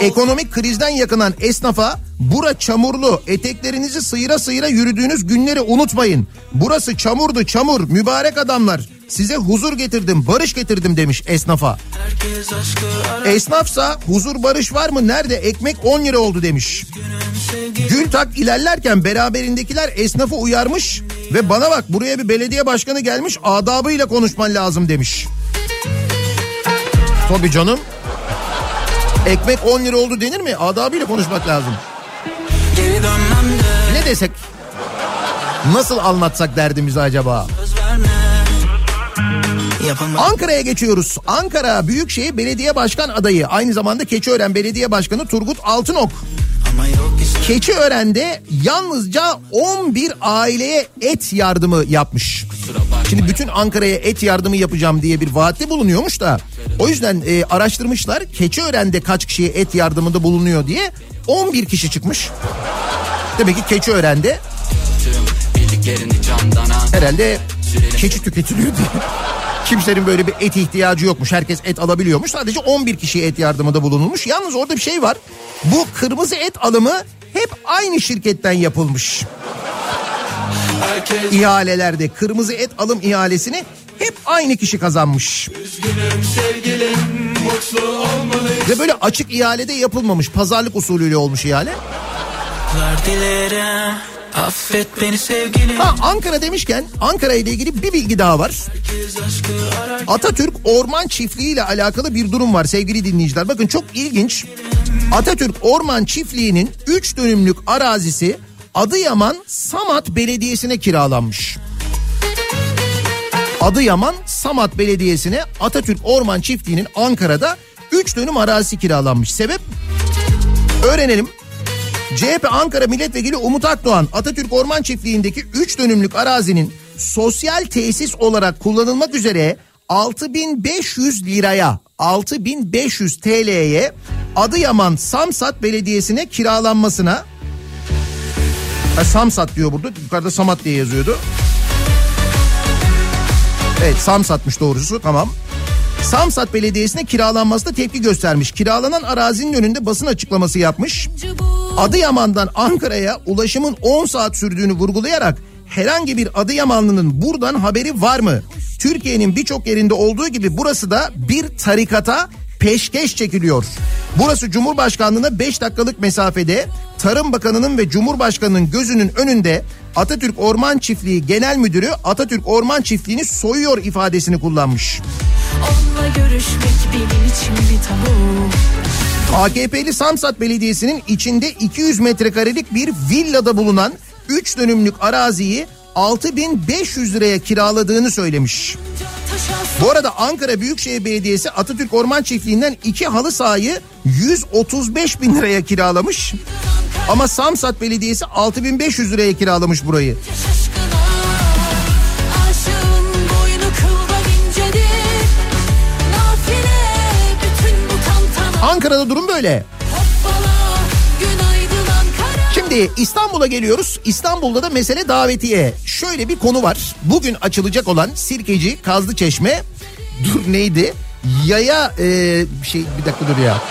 ekonomik krizden yakınan esnafa bura çamurlu eteklerinizi sıyıra sıyıra yürüdüğünüz günleri unutmayın. Burası çamurdu çamur mübarek adamlar size huzur getirdim barış getirdim demiş esnafa. Esnafsa huzur barış var mı nerede ekmek 10 lira oldu demiş. Gültak ilerlerken beraberindekiler esnafı uyarmış ve bana bak buraya bir belediye başkanı gelmiş adabıyla konuşman lazım demiş. Tabii canım. Ekmek 10 lira oldu denir mi? Adabıyla konuşmak lazım. Ne desek? Nasıl anlatsak derdimizi acaba? Yapamam Ankara'ya geçiyoruz. Ankara Büyükşehir Belediye Başkan adayı aynı zamanda Keçiören Belediye Başkanı Turgut Altınok. işte Keçiören'de yalnızca 11 aileye et yardımı yapmış. Şimdi bütün Ankara'ya et yardımı yapacağım diye bir vaatte bulunuyormuş da o yüzden e, araştırmışlar Keçiören'de kaç kişiye et yardımında bulunuyor diye 11 kişi çıkmış. Demek ki Keçiören'de bildiklerini candana herhalde keçi tüketiliyor diye. Kimsenin böyle bir et ihtiyacı yokmuş. Herkes et alabiliyormuş. Sadece 11 kişiye et yardımında bulunulmuş. Yalnız orada bir şey var. Bu kırmızı et alımı hep aynı şirketten yapılmış. Herkes İhalelerde kırmızı et alım ihalesini hep aynı kişi kazanmış. üzgünüm sevgilim Mutlu olmalı Ve böyle açık ihalede yapılmamış. Pazarlık usulüyle olmuş ihale. dilerim Affet beni sevgilim Ha Ankara demişken Ankara ile ilgili bir bilgi daha var. Atatürk Orman Çiftliği ile alakalı bir durum var sevgili dinleyiciler. Bakın çok ilginç. Atatürk Orman Çiftliği'nin 3 dönümlük arazisi Adıyaman Samat Belediyesi'ne kiralanmış. Adıyaman Samat Belediyesi'ne Atatürk Orman Çiftliği'nin Ankara'da 3 dönüm arazisi kiralanmış. Sebep? Öğrenelim. CHP Ankara Milletvekili Umut Akdoğan Atatürk Orman Çiftliği'ndeki 3 dönümlük arazinin sosyal tesis olarak kullanılmak üzere 6500 liraya 6500 TL'ye Adıyaman Samsat Belediyesi'ne kiralanmasına ha, Samsat diyor burada yukarıda Samat diye yazıyordu. Evet Samsat'mış doğrusu tamam. Samsat Belediyesi'ne kiralanmasına tepki göstermiş. Kiralanan arazinin önünde basın açıklaması yapmış. Adıyaman'dan Ankara'ya ulaşımın 10 saat sürdüğünü vurgulayarak herhangi bir Adıyamanlı'nın buradan haberi var mı? Türkiye'nin birçok yerinde olduğu gibi burası da bir tarikata peşkeş çekiliyor. Burası Cumhurbaşkanlığına 5 dakikalık mesafede Tarım Bakanı'nın ve Cumhurbaşkanı'nın gözünün önünde Atatürk Orman Çiftliği Genel Müdürü Atatürk Orman Çiftliği'ni soyuyor ifadesini kullanmış. Onunla görüşmek benim için bir tabu AKP'li Samsat Belediyesi'nin içinde 200 metrekaralık bir villada bulunan 3 dönümlük araziyi 6500 liraya kiraladığını söylemiş. Bu arada Ankara Büyükşehir Belediyesi Atatürk Orman Çiftliği'nden iki halı sahayı 135 bin liraya kiralamış. Ama Samsat Belediyesi 6500 liraya kiralamış burayı. Şaşkına Ankara'da durum böyle. Şimdi İstanbul'a geliyoruz. İstanbul'da da mesele davetiye. Şöyle bir konu var. Bugün açılacak olan Sirkeci Kazlı Çeşme dur neydi? Yaya e, şey bir dakika dur ya.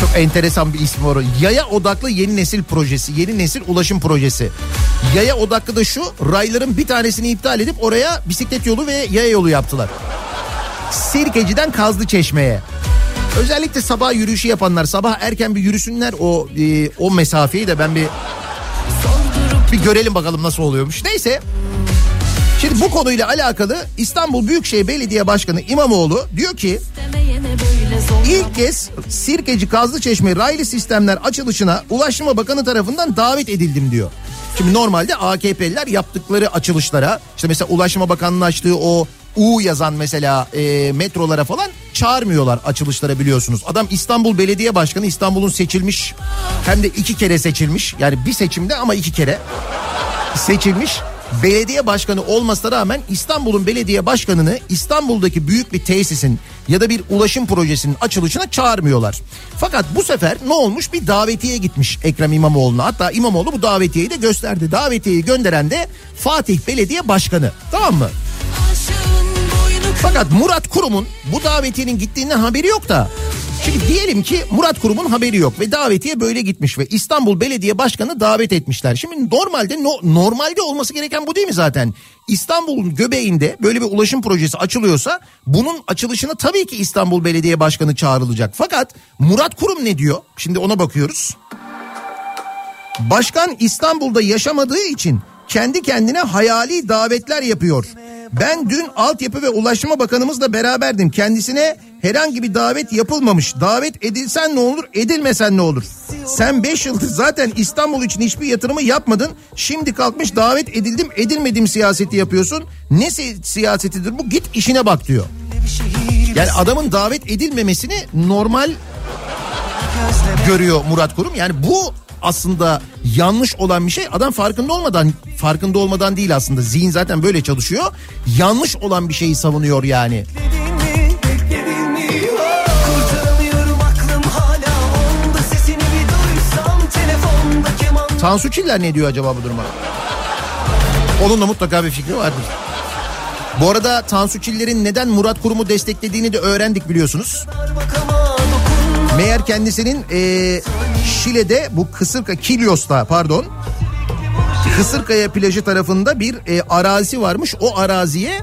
Çok enteresan bir ismi var. Yaya odaklı yeni nesil projesi. Yeni nesil ulaşım projesi. Yaya odaklı da şu rayların bir tanesini iptal edip oraya bisiklet yolu ve yaya yolu yaptılar. Sirkeci'den Kazlı Çeşme'ye. Özellikle sabah yürüyüşü yapanlar sabah erken bir yürüsünler o e, o mesafeyi de ben bir bir görelim bakalım nasıl oluyormuş. Neyse. Şimdi bu konuyla alakalı İstanbul Büyükşehir Belediye Başkanı İmamoğlu diyor ki ilk kez Sirkeci Kazlıçeşme raylı sistemler açılışına Ulaştırma Bakanı tarafından davet edildim diyor. Şimdi normalde AKP'liler yaptıkları açılışlara işte mesela Ulaştırma Bakanı'nın açtığı o U yazan mesela e, metrolara falan çağırmıyorlar açılışlara biliyorsunuz. Adam İstanbul Belediye Başkanı İstanbul'un seçilmiş hem de iki kere seçilmiş yani bir seçimde ama iki kere seçilmiş belediye başkanı olmasına rağmen İstanbul'un belediye başkanını İstanbul'daki büyük bir tesisin ya da bir ulaşım projesinin açılışına çağırmıyorlar. Fakat bu sefer ne olmuş bir davetiye gitmiş Ekrem İmamoğlu'na. Hatta İmamoğlu bu davetiyeyi de gösterdi. Davetiyeyi gönderen de Fatih Belediye Başkanı. Tamam mı? Fakat Murat Kurum'un bu davetiyenin gittiğinden haberi yok da. Şimdi diyelim ki Murat Kurum'un haberi yok ve davetiye böyle gitmiş ve İstanbul Belediye Başkanı davet etmişler. Şimdi normalde no, normalde olması gereken bu değil mi zaten? İstanbul'un göbeğinde böyle bir ulaşım projesi açılıyorsa bunun açılışına tabii ki İstanbul Belediye Başkanı çağrılacak. Fakat Murat Kurum ne diyor? Şimdi ona bakıyoruz. Başkan İstanbul'da yaşamadığı için kendi kendine hayali davetler yapıyor. Ben dün Altyapı ve Ulaştırma Bakanımızla beraberdim. Kendisine herhangi bir davet yapılmamış. Davet edilsen ne olur, edilmesen ne olur? Sen 5 yıldır zaten İstanbul için hiçbir yatırımı yapmadın. Şimdi kalkmış davet edildim, edilmedim siyaseti yapıyorsun. Ne si- siyasetidir bu? Git işine bak diyor. Yani adamın davet edilmemesini normal görüyor Murat Kurum. Yani bu aslında yanlış olan bir şey. Adam farkında olmadan farkında olmadan değil aslında. Zihin zaten böyle çalışıyor. Yanlış olan bir şeyi savunuyor yani. Tansu Çiller ne diyor acaba bu duruma? Onun da mutlaka bir fikri vardır. Bu arada Tansu Çiller'in neden Murat Kurum'u desteklediğini de öğrendik biliyorsunuz. Meğer kendisinin eee, Şile'de bu Kısırka Kilyos'ta pardon Kısırkaya plajı tarafında bir e, arazi varmış. O araziye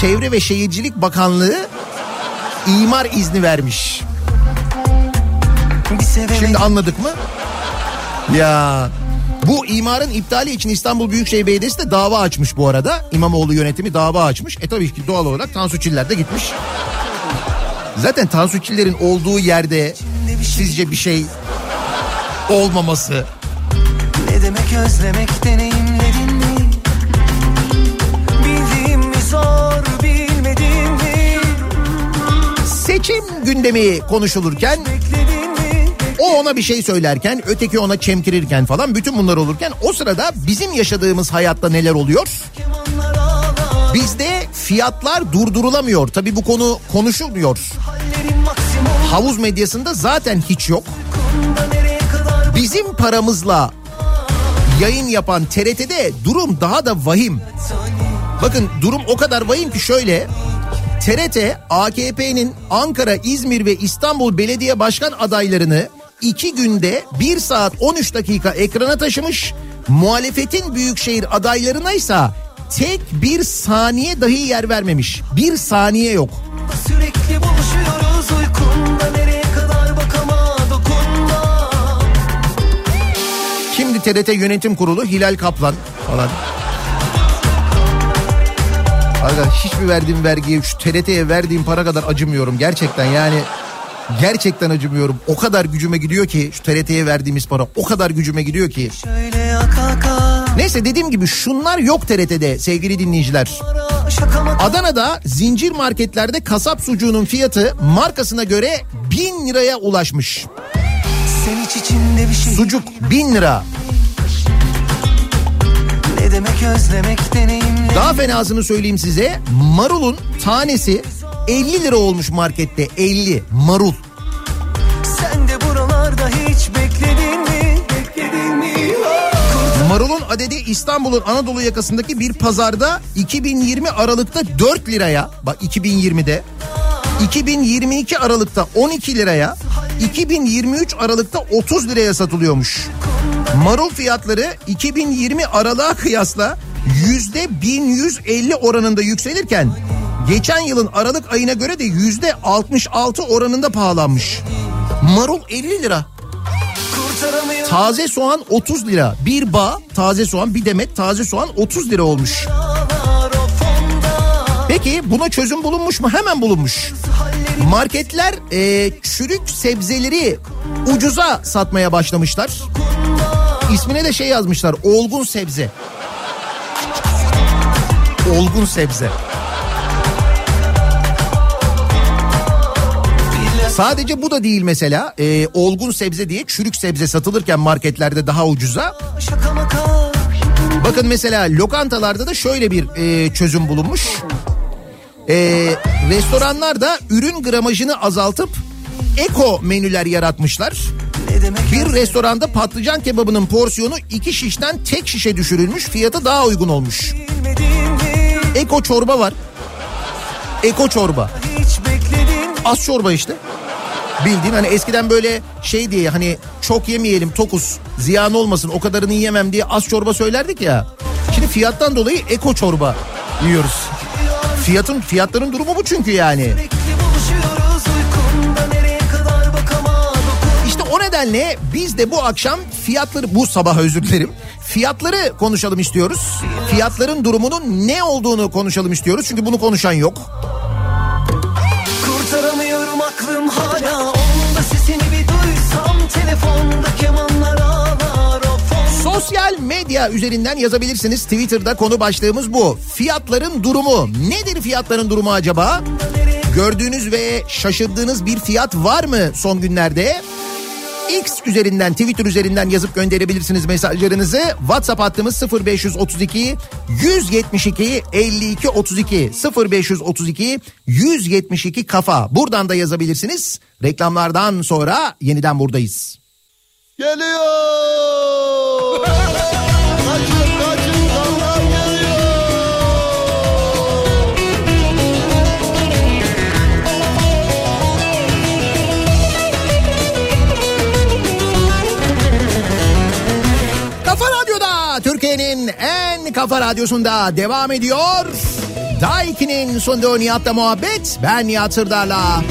Çevre ve Şehircilik Bakanlığı imar izni vermiş. Şimdi anladık mı? Ya bu imarın iptali için İstanbul Büyükşehir Belediyesi de dava açmış bu arada. İmamoğlu yönetimi dava açmış. E tabii ki doğal olarak Tansu Çiller de gitmiş. Zaten Tansu Çiller'in olduğu yerde sizce bir şey olmaması Ne demek özlemek deneyimledin mi? Bildiğim mi zor bilmediğim mi? seçim gündemi konuşulurken o ona bir şey söylerken öteki ona çemkirirken falan bütün bunlar olurken o sırada bizim yaşadığımız hayatta neler oluyor? Bizde fiyatlar durdurulamıyor. Tabii bu konu konuşulmuyor. Havuz medyasında zaten hiç yok. Bizim paramızla yayın yapan TRT'de durum daha da vahim. Bakın durum o kadar vahim ki şöyle. TRT AKP'nin Ankara, İzmir ve İstanbul belediye başkan adaylarını iki günde 1 saat 13 dakika ekrana taşımış. Muhalefetin büyükşehir adaylarına ise tek bir saniye dahi yer vermemiş. Bir saniye yok. Sürekli buluşuyoruz TRT Yönetim Kurulu Hilal Kaplan falan. Arkadaş hiçbir verdiğim vergiye şu TRT'ye verdiğim para kadar acımıyorum gerçekten yani gerçekten acımıyorum. O kadar gücüme gidiyor ki şu TRT'ye verdiğimiz para o kadar gücüme gidiyor ki. Neyse dediğim gibi şunlar yok TRT'de sevgili dinleyiciler. Adana'da zincir marketlerde kasap sucuğunun fiyatı markasına göre 1000 liraya ulaşmış. Şey Sucuk 1000 lira. Ne demek özlemek deneyimle Daha fenasını söyleyeyim size. Marulun tanesi 50 lira olmuş markette 50 marul. Sen de buralarda hiç bekledin mi? Bekledin mi? Marulun adedi İstanbul'un Anadolu yakasındaki bir pazarda 2020 Aralık'ta 4 liraya bak 2020'de 2022 Aralık'ta 12 liraya 2023 Aralık'ta 30 liraya satılıyormuş. Marul fiyatları 2020 Aralık'a kıyasla yüzde 1150 oranında yükselirken geçen yılın Aralık ayına göre de yüzde 66 oranında pahalanmış. Marul 50 lira. Taze soğan 30 lira. Bir bağ taze soğan bir demet taze soğan 30 lira olmuş. Peki buna çözüm bulunmuş mu? Hemen bulunmuş. Marketler e, çürük sebzeleri ucuza satmaya başlamışlar. İsmine de şey yazmışlar. Olgun sebze. Olgun sebze. Sadece bu da değil mesela. E, olgun sebze diye çürük sebze satılırken marketlerde daha ucuza. Bakın mesela lokantalarda da şöyle bir e, çözüm bulunmuş. E, restoranlar da ürün gramajını azaltıp eko menüler yaratmışlar. Bir restoranda patlıcan kebabının porsiyonu iki şişten tek şişe düşürülmüş fiyatı daha uygun olmuş. Eko çorba var. Eko çorba. Az çorba işte. Bildiğin hani eskiden böyle şey diye hani çok yemeyelim tokuz ziyan olmasın o kadarını yiyemem diye az çorba söylerdik ya. Şimdi fiyattan dolayı eko çorba yiyoruz. Fiyatın fiyatların durumu bu çünkü yani. İşte nedenle biz de bu akşam fiyatları bu sabah özür dilerim. Fiyatları konuşalım istiyoruz. Fiyatların durumunun ne olduğunu konuşalım istiyoruz. Çünkü bunu konuşan yok. Kurtaramıyorum aklım hala Onda sesini bir duysam Telefonda kemanlar ağlar Sosyal medya üzerinden yazabilirsiniz. Twitter'da konu başlığımız bu. Fiyatların durumu. Nedir fiyatların durumu acaba? Gördüğünüz ve şaşırdığınız bir fiyat var mı son günlerde? X üzerinden Twitter üzerinden yazıp gönderebilirsiniz mesajlarınızı. WhatsApp hattımız 0532 172 52 32 0532 172 kafa. Buradan da yazabilirsiniz. Reklamlardan sonra yeniden buradayız. Geliyor. Türkiye'nin en kafa radyosunda devam ediyor. Daiki'nin sunduğu Nihat'la muhabbet. Ben Nihat Sırdar'la.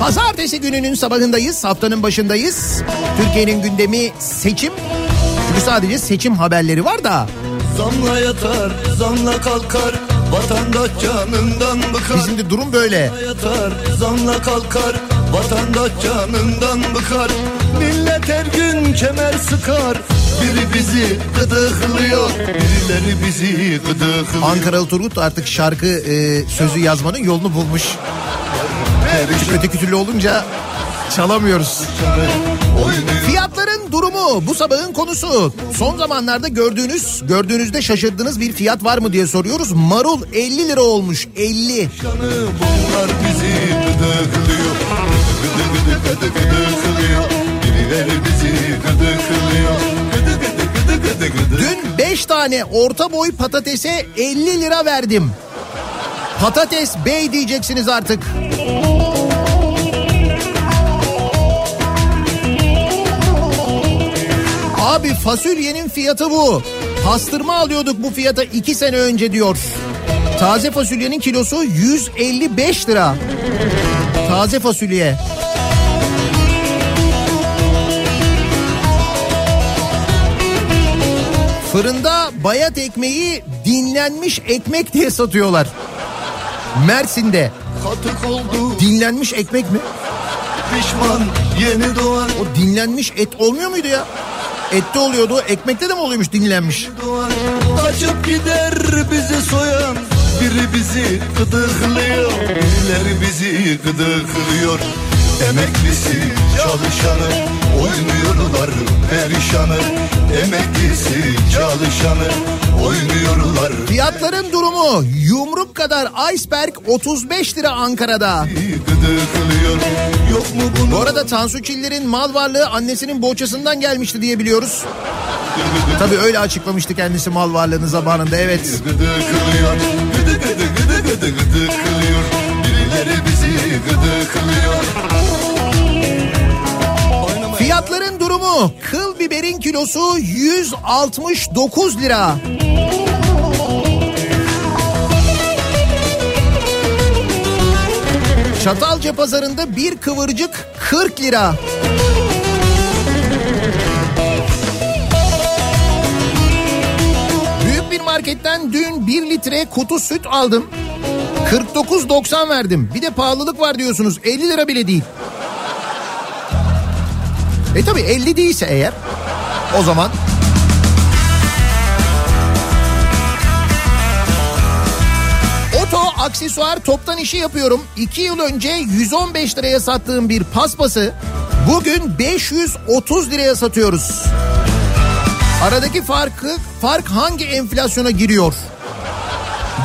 Pazartesi gününün sabahındayız. Haftanın başındayız. Türkiye'nin gündemi seçim. Çünkü sadece seçim haberleri var da. Zamla yatar, zamla kalkar. Vatandaş canından bıkar. Bizim de durum böyle. yatar, zamla kalkar. Vatandaş canından bıkar. Millet her gün kemer sıkar. Biri bizi gıdıklıyor, birileri bizi gıdıklıyor. Ankaralı Turgut artık şarkı e, sözü yazmanın yolunu bulmuş. Çünkü öteki türlü olunca çalamıyoruz. Fiyatların durumu bu sabahın konusu. Son zamanlarda gördüğünüz, gördüğünüzde şaşırdığınız bir fiyat var mı diye soruyoruz. Marul 50 lira olmuş 50. Bunlar Birileri bizi. Gıdı. Dün 5 tane orta boy patatese 50 lira verdim. Patates bey diyeceksiniz artık. Abi fasulyenin fiyatı bu. Pastırma alıyorduk bu fiyata 2 sene önce diyor. Taze fasulyenin kilosu 155 lira. Taze fasulye. Fırında bayat ekmeği dinlenmiş ekmek diye satıyorlar. Mersin'de. Katık oldu Dinlenmiş ekmek mi? pişman yeni doğan O dinlenmiş et olmuyor muydu ya? Ette oluyordu. Ekmekte de mi oluyormuş dinlenmiş? Kaçıp gider bizi soyan. Biri bizi gıdıklıyor. Birileri bizi gıdıklıyor. Emeklisi çalışanı oynuyorlar perişanı. Emeklisi çalışanı oynuyorlar Fiyatların durumu yumruk kadar iceberg 35 lira Ankara'da. Yok mu bunu? Bu arada Tansu Çiller'in mal varlığı annesinin bohçasından gelmişti diye biliyoruz. Tabii öyle açıklamıştı kendisi mal varlığını zamanında evet. Gıdı gıdı gıdı gıdı gıdıklıyor. Birileri. Biberin kilosu 169 lira. Çatalca pazarında bir kıvırcık 40 lira. Büyük bir marketten dün 1 litre kutu süt aldım. 49.90 verdim. Bir de pahalılık var diyorsunuz. 50 lira bile değil. E tabi 50 değilse eğer o zaman Oto aksesuar toptan işi yapıyorum. 2 yıl önce 115 liraya sattığım bir paspası bugün 530 liraya satıyoruz. Aradaki farkı fark hangi enflasyona giriyor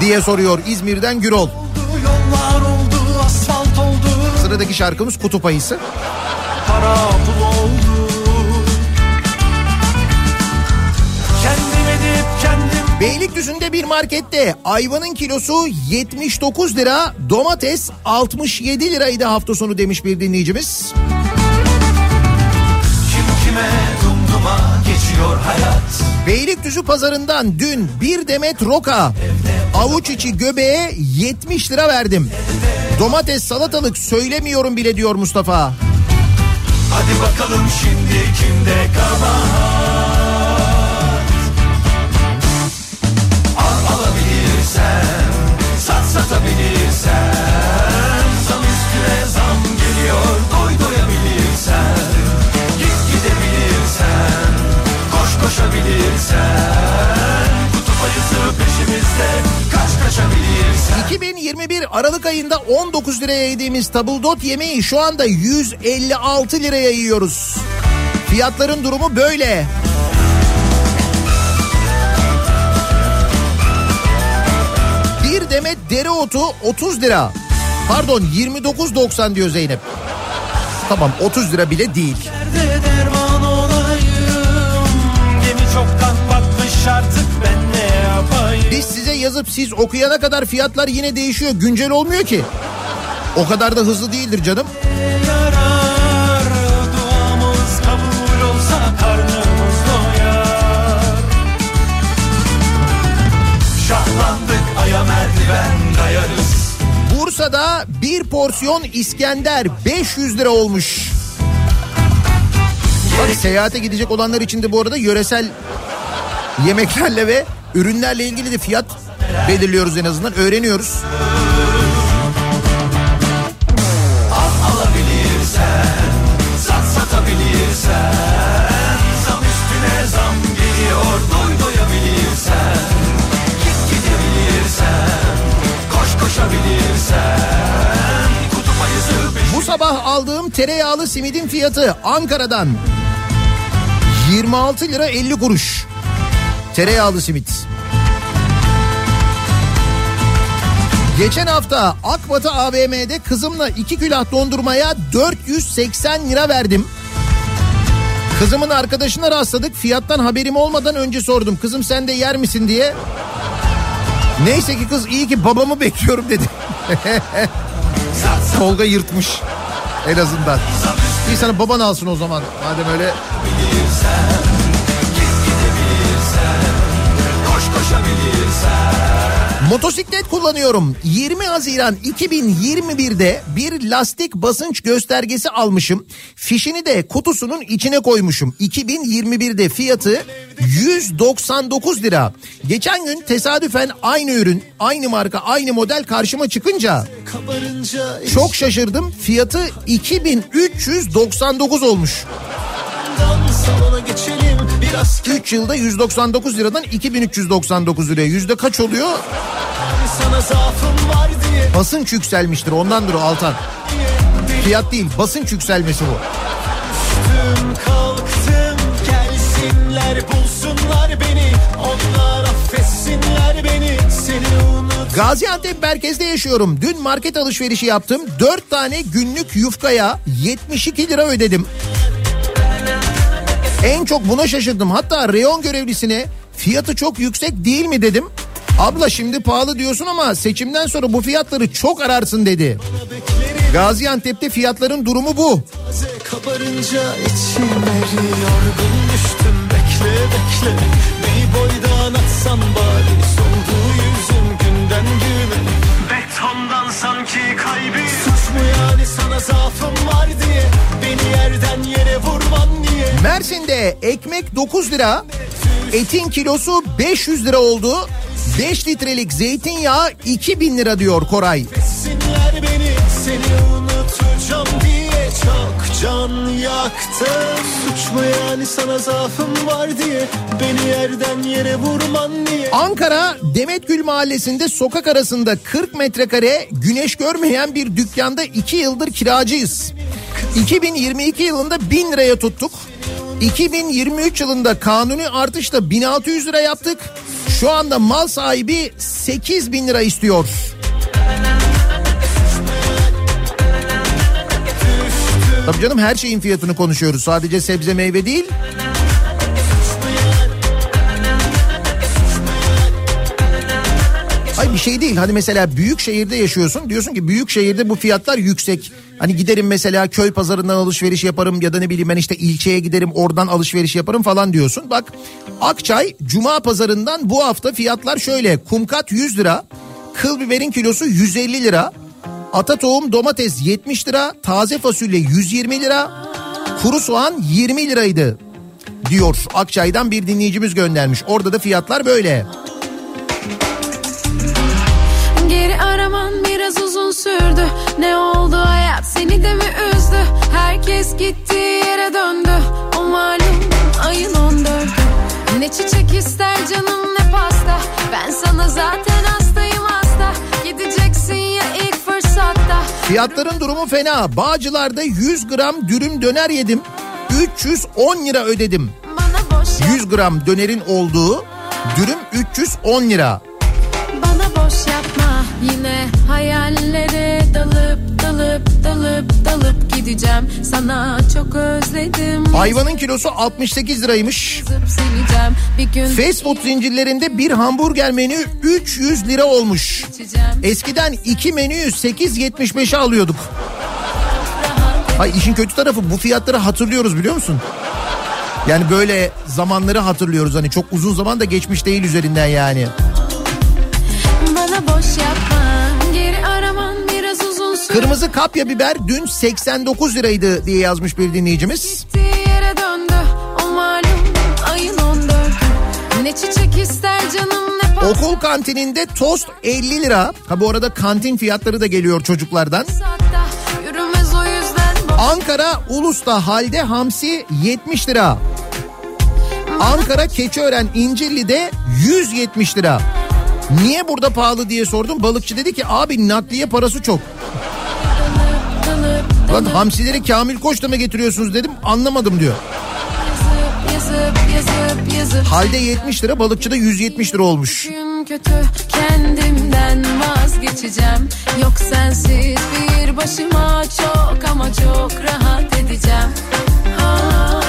diye soruyor İzmir'den Gürol. Sıradaki şarkımız Kutup Ayısı. para Beylikdüzü'nde bir markette ayvanın kilosu 79 lira, domates 67 liraydı hafta sonu demiş bir dinleyicimiz. kim kime dumduma geçiyor hayat. Beylikdüzü pazarından dün bir demet roka, avuç içi göbeğe 70 lira verdim. Domates salatalık söylemiyorum bile diyor Mustafa. Hadi bakalım şimdi kimde kabahat. Koşabilirsen. Kutup ayısı peşimizde, kaç kaçabilirsen. 2021 Aralık ayında 19 liraya yediğimiz tabldot yemeği şu anda 156 liraya yiyoruz. Fiyatların durumu böyle. Bir demet dereotu 30 lira. Pardon 29.90 diyor Zeynep. Tamam 30 lira bile değil. Yazıp siz okuyana kadar fiyatlar yine değişiyor. Güncel olmuyor ki. O kadar da hızlı değildir canım. Bursa'da bir porsiyon İskender 500 lira olmuş. Bak seyahate gidecek olanlar için de bu arada yöresel yemeklerle ve ürünlerle ilgili de fiyat belirliyoruz en azından öğreniyoruz. Al alabilirsen Sat satabilirsen Zam üstüne zam geliyor Doy doyabilirsen Git gidebilirsen Koş koşabilirsen Bu sabah aldığım tereyağlı simidin fiyatı Ankara'dan 26 lira 50 kuruş. Tereyağlı simit. Geçen hafta Akbatı AVM'de kızımla 2 külah dondurmaya 480 lira verdim. Kızımın arkadaşına rastladık. Fiyattan haberim olmadan önce sordum. Kızım sen de yer misin diye. Neyse ki kız iyi ki babamı bekliyorum dedi. Tolga yırtmış en azından. İyi sana baban alsın o zaman madem öyle. Koş koşabilirsen Motosiklet kullanıyorum. 20 Haziran 2021'de bir lastik basınç göstergesi almışım. Fişini de kutusunun içine koymuşum. 2021'de fiyatı 199 lira. Geçen gün tesadüfen aynı ürün, aynı marka, aynı model karşıma çıkınca çok şaşırdım. Fiyatı 2399 olmuş. geçelim 3 yılda 199 liradan 2399 liraya. Yüzde kaç oluyor? Basınç yükselmiştir ondandır o Altan. Fiyat değil basınç yükselmesi bu. Düştüm kalktım gelsinler bulsunlar beni Onlar affetsinler beni seni unut Gaziantep merkezde yaşıyorum. Dün market alışverişi yaptım. 4 tane günlük yufkaya 72 lira ödedim. En çok buna şaşırdım. Hatta reyon görevlisine fiyatı çok yüksek değil mi dedim. Abla şimdi pahalı diyorsun ama seçimden sonra bu fiyatları çok ararsın dedi. Gaziantep'te fiyatların durumu bu. Bekle bekle Neyi boydan atsam bari Soldu yüzüm günden mu yani sana zaafım var diye Beni yerden yere vurman niye Mersin'de ekmek 9 lira, etin kilosu 500 lira oldu. 5 litrelik zeytinyağı 2000 lira diyor Koray. Sinler beni seni unutacağım diye Çok can yaktım Suç mu yani sana zaafım var diye Beni yerden yere vurman niye Ankara Demetgül Mahallesi'nde sokak arasında 40 metrekare güneş görmeyen bir dükkanda 2 yıldır kiracıyız. 2022 yılında 1000 liraya tuttuk. 2023 yılında kanuni artışla 1600 lira yaptık. Şu anda mal sahibi 8 bin lira istiyor. Tabii canım her şeyin fiyatını konuşuyoruz. Sadece sebze meyve değil. Ay bir şey değil. Hani mesela büyük şehirde yaşıyorsun. Diyorsun ki büyük şehirde bu fiyatlar yüksek. Hani giderim mesela köy pazarından alışveriş yaparım ya da ne bileyim ben işte ilçeye giderim oradan alışveriş yaparım falan diyorsun. Bak Akçay Cuma pazarından bu hafta fiyatlar şöyle. Kumkat 100 lira, kıl biberin kilosu 150 lira, ata tohum domates 70 lira, taze fasulye 120 lira, kuru soğan 20 liraydı diyor. Akçay'dan bir dinleyicimiz göndermiş. Orada da fiyatlar böyle. Geri araman biraz uzun sürdü Ne oldu hayat seni de mi üzdü Herkes gitti yere döndü O malum ayın 14'ü Ne çiçek ister canım ne pasta Ben sana zaten Fiyatların durumu fena. Bağcılar'da 100 gram dürüm döner yedim. 310 lira ödedim. Bana boş yap, 100 gram dönerin olduğu dürüm 310 lira. bana boş yapma Yine hayallere dalıp dalıp dalıp dalıp gideceğim Sana çok özledim Ayvanın kilosu 68 liraymış. Fast food zincirlerinde bir hamburger menü 300 lira olmuş. Eskiden iki menüyü 8.75'e alıyorduk. Hay işin kötü tarafı bu fiyatları hatırlıyoruz biliyor musun? Yani böyle zamanları hatırlıyoruz hani çok uzun zaman da geçmiş değil üzerinden yani. Bana boş yapma Kırmızı kapya biber dün 89 liraydı diye yazmış bir dinleyicimiz. Döndü O malum ayın 14'ü Ne çiçek ister canım ne Okul kantininde tost 50 lira. Ha bu arada kantin fiyatları da geliyor çocuklardan. Ankara Ulus'ta halde hamsi 70 lira. Ankara Keçiören İncirli'de 170 lira. Niye burada pahalı diye sordum. Balıkçı dedi ki abi nakliye parası çok. Lan hamsileri Kamil Koç'ta mı getiriyorsunuz dedim anlamadım diyor. Halde 70 lira balıkçıda 170 lira olmuş. Kötü kendimden vazgeçeceğim Yok sensiz bir başıma çok ama çok rahat edeceğim Aa,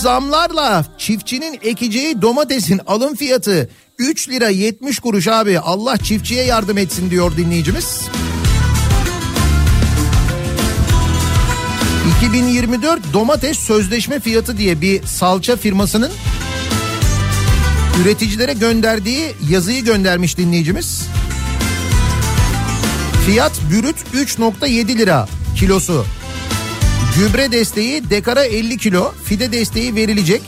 zamlarla çiftçinin ekeceği domatesin alım fiyatı 3 lira 70 kuruş abi. Allah çiftçiye yardım etsin diyor dinleyicimiz. 2024 domates sözleşme fiyatı diye bir salça firmasının üreticilere gönderdiği yazıyı göndermiş dinleyicimiz. Fiyat bürüt 3.7 lira kilosu. Gübre desteği dekara 50 kilo, fide desteği verilecek.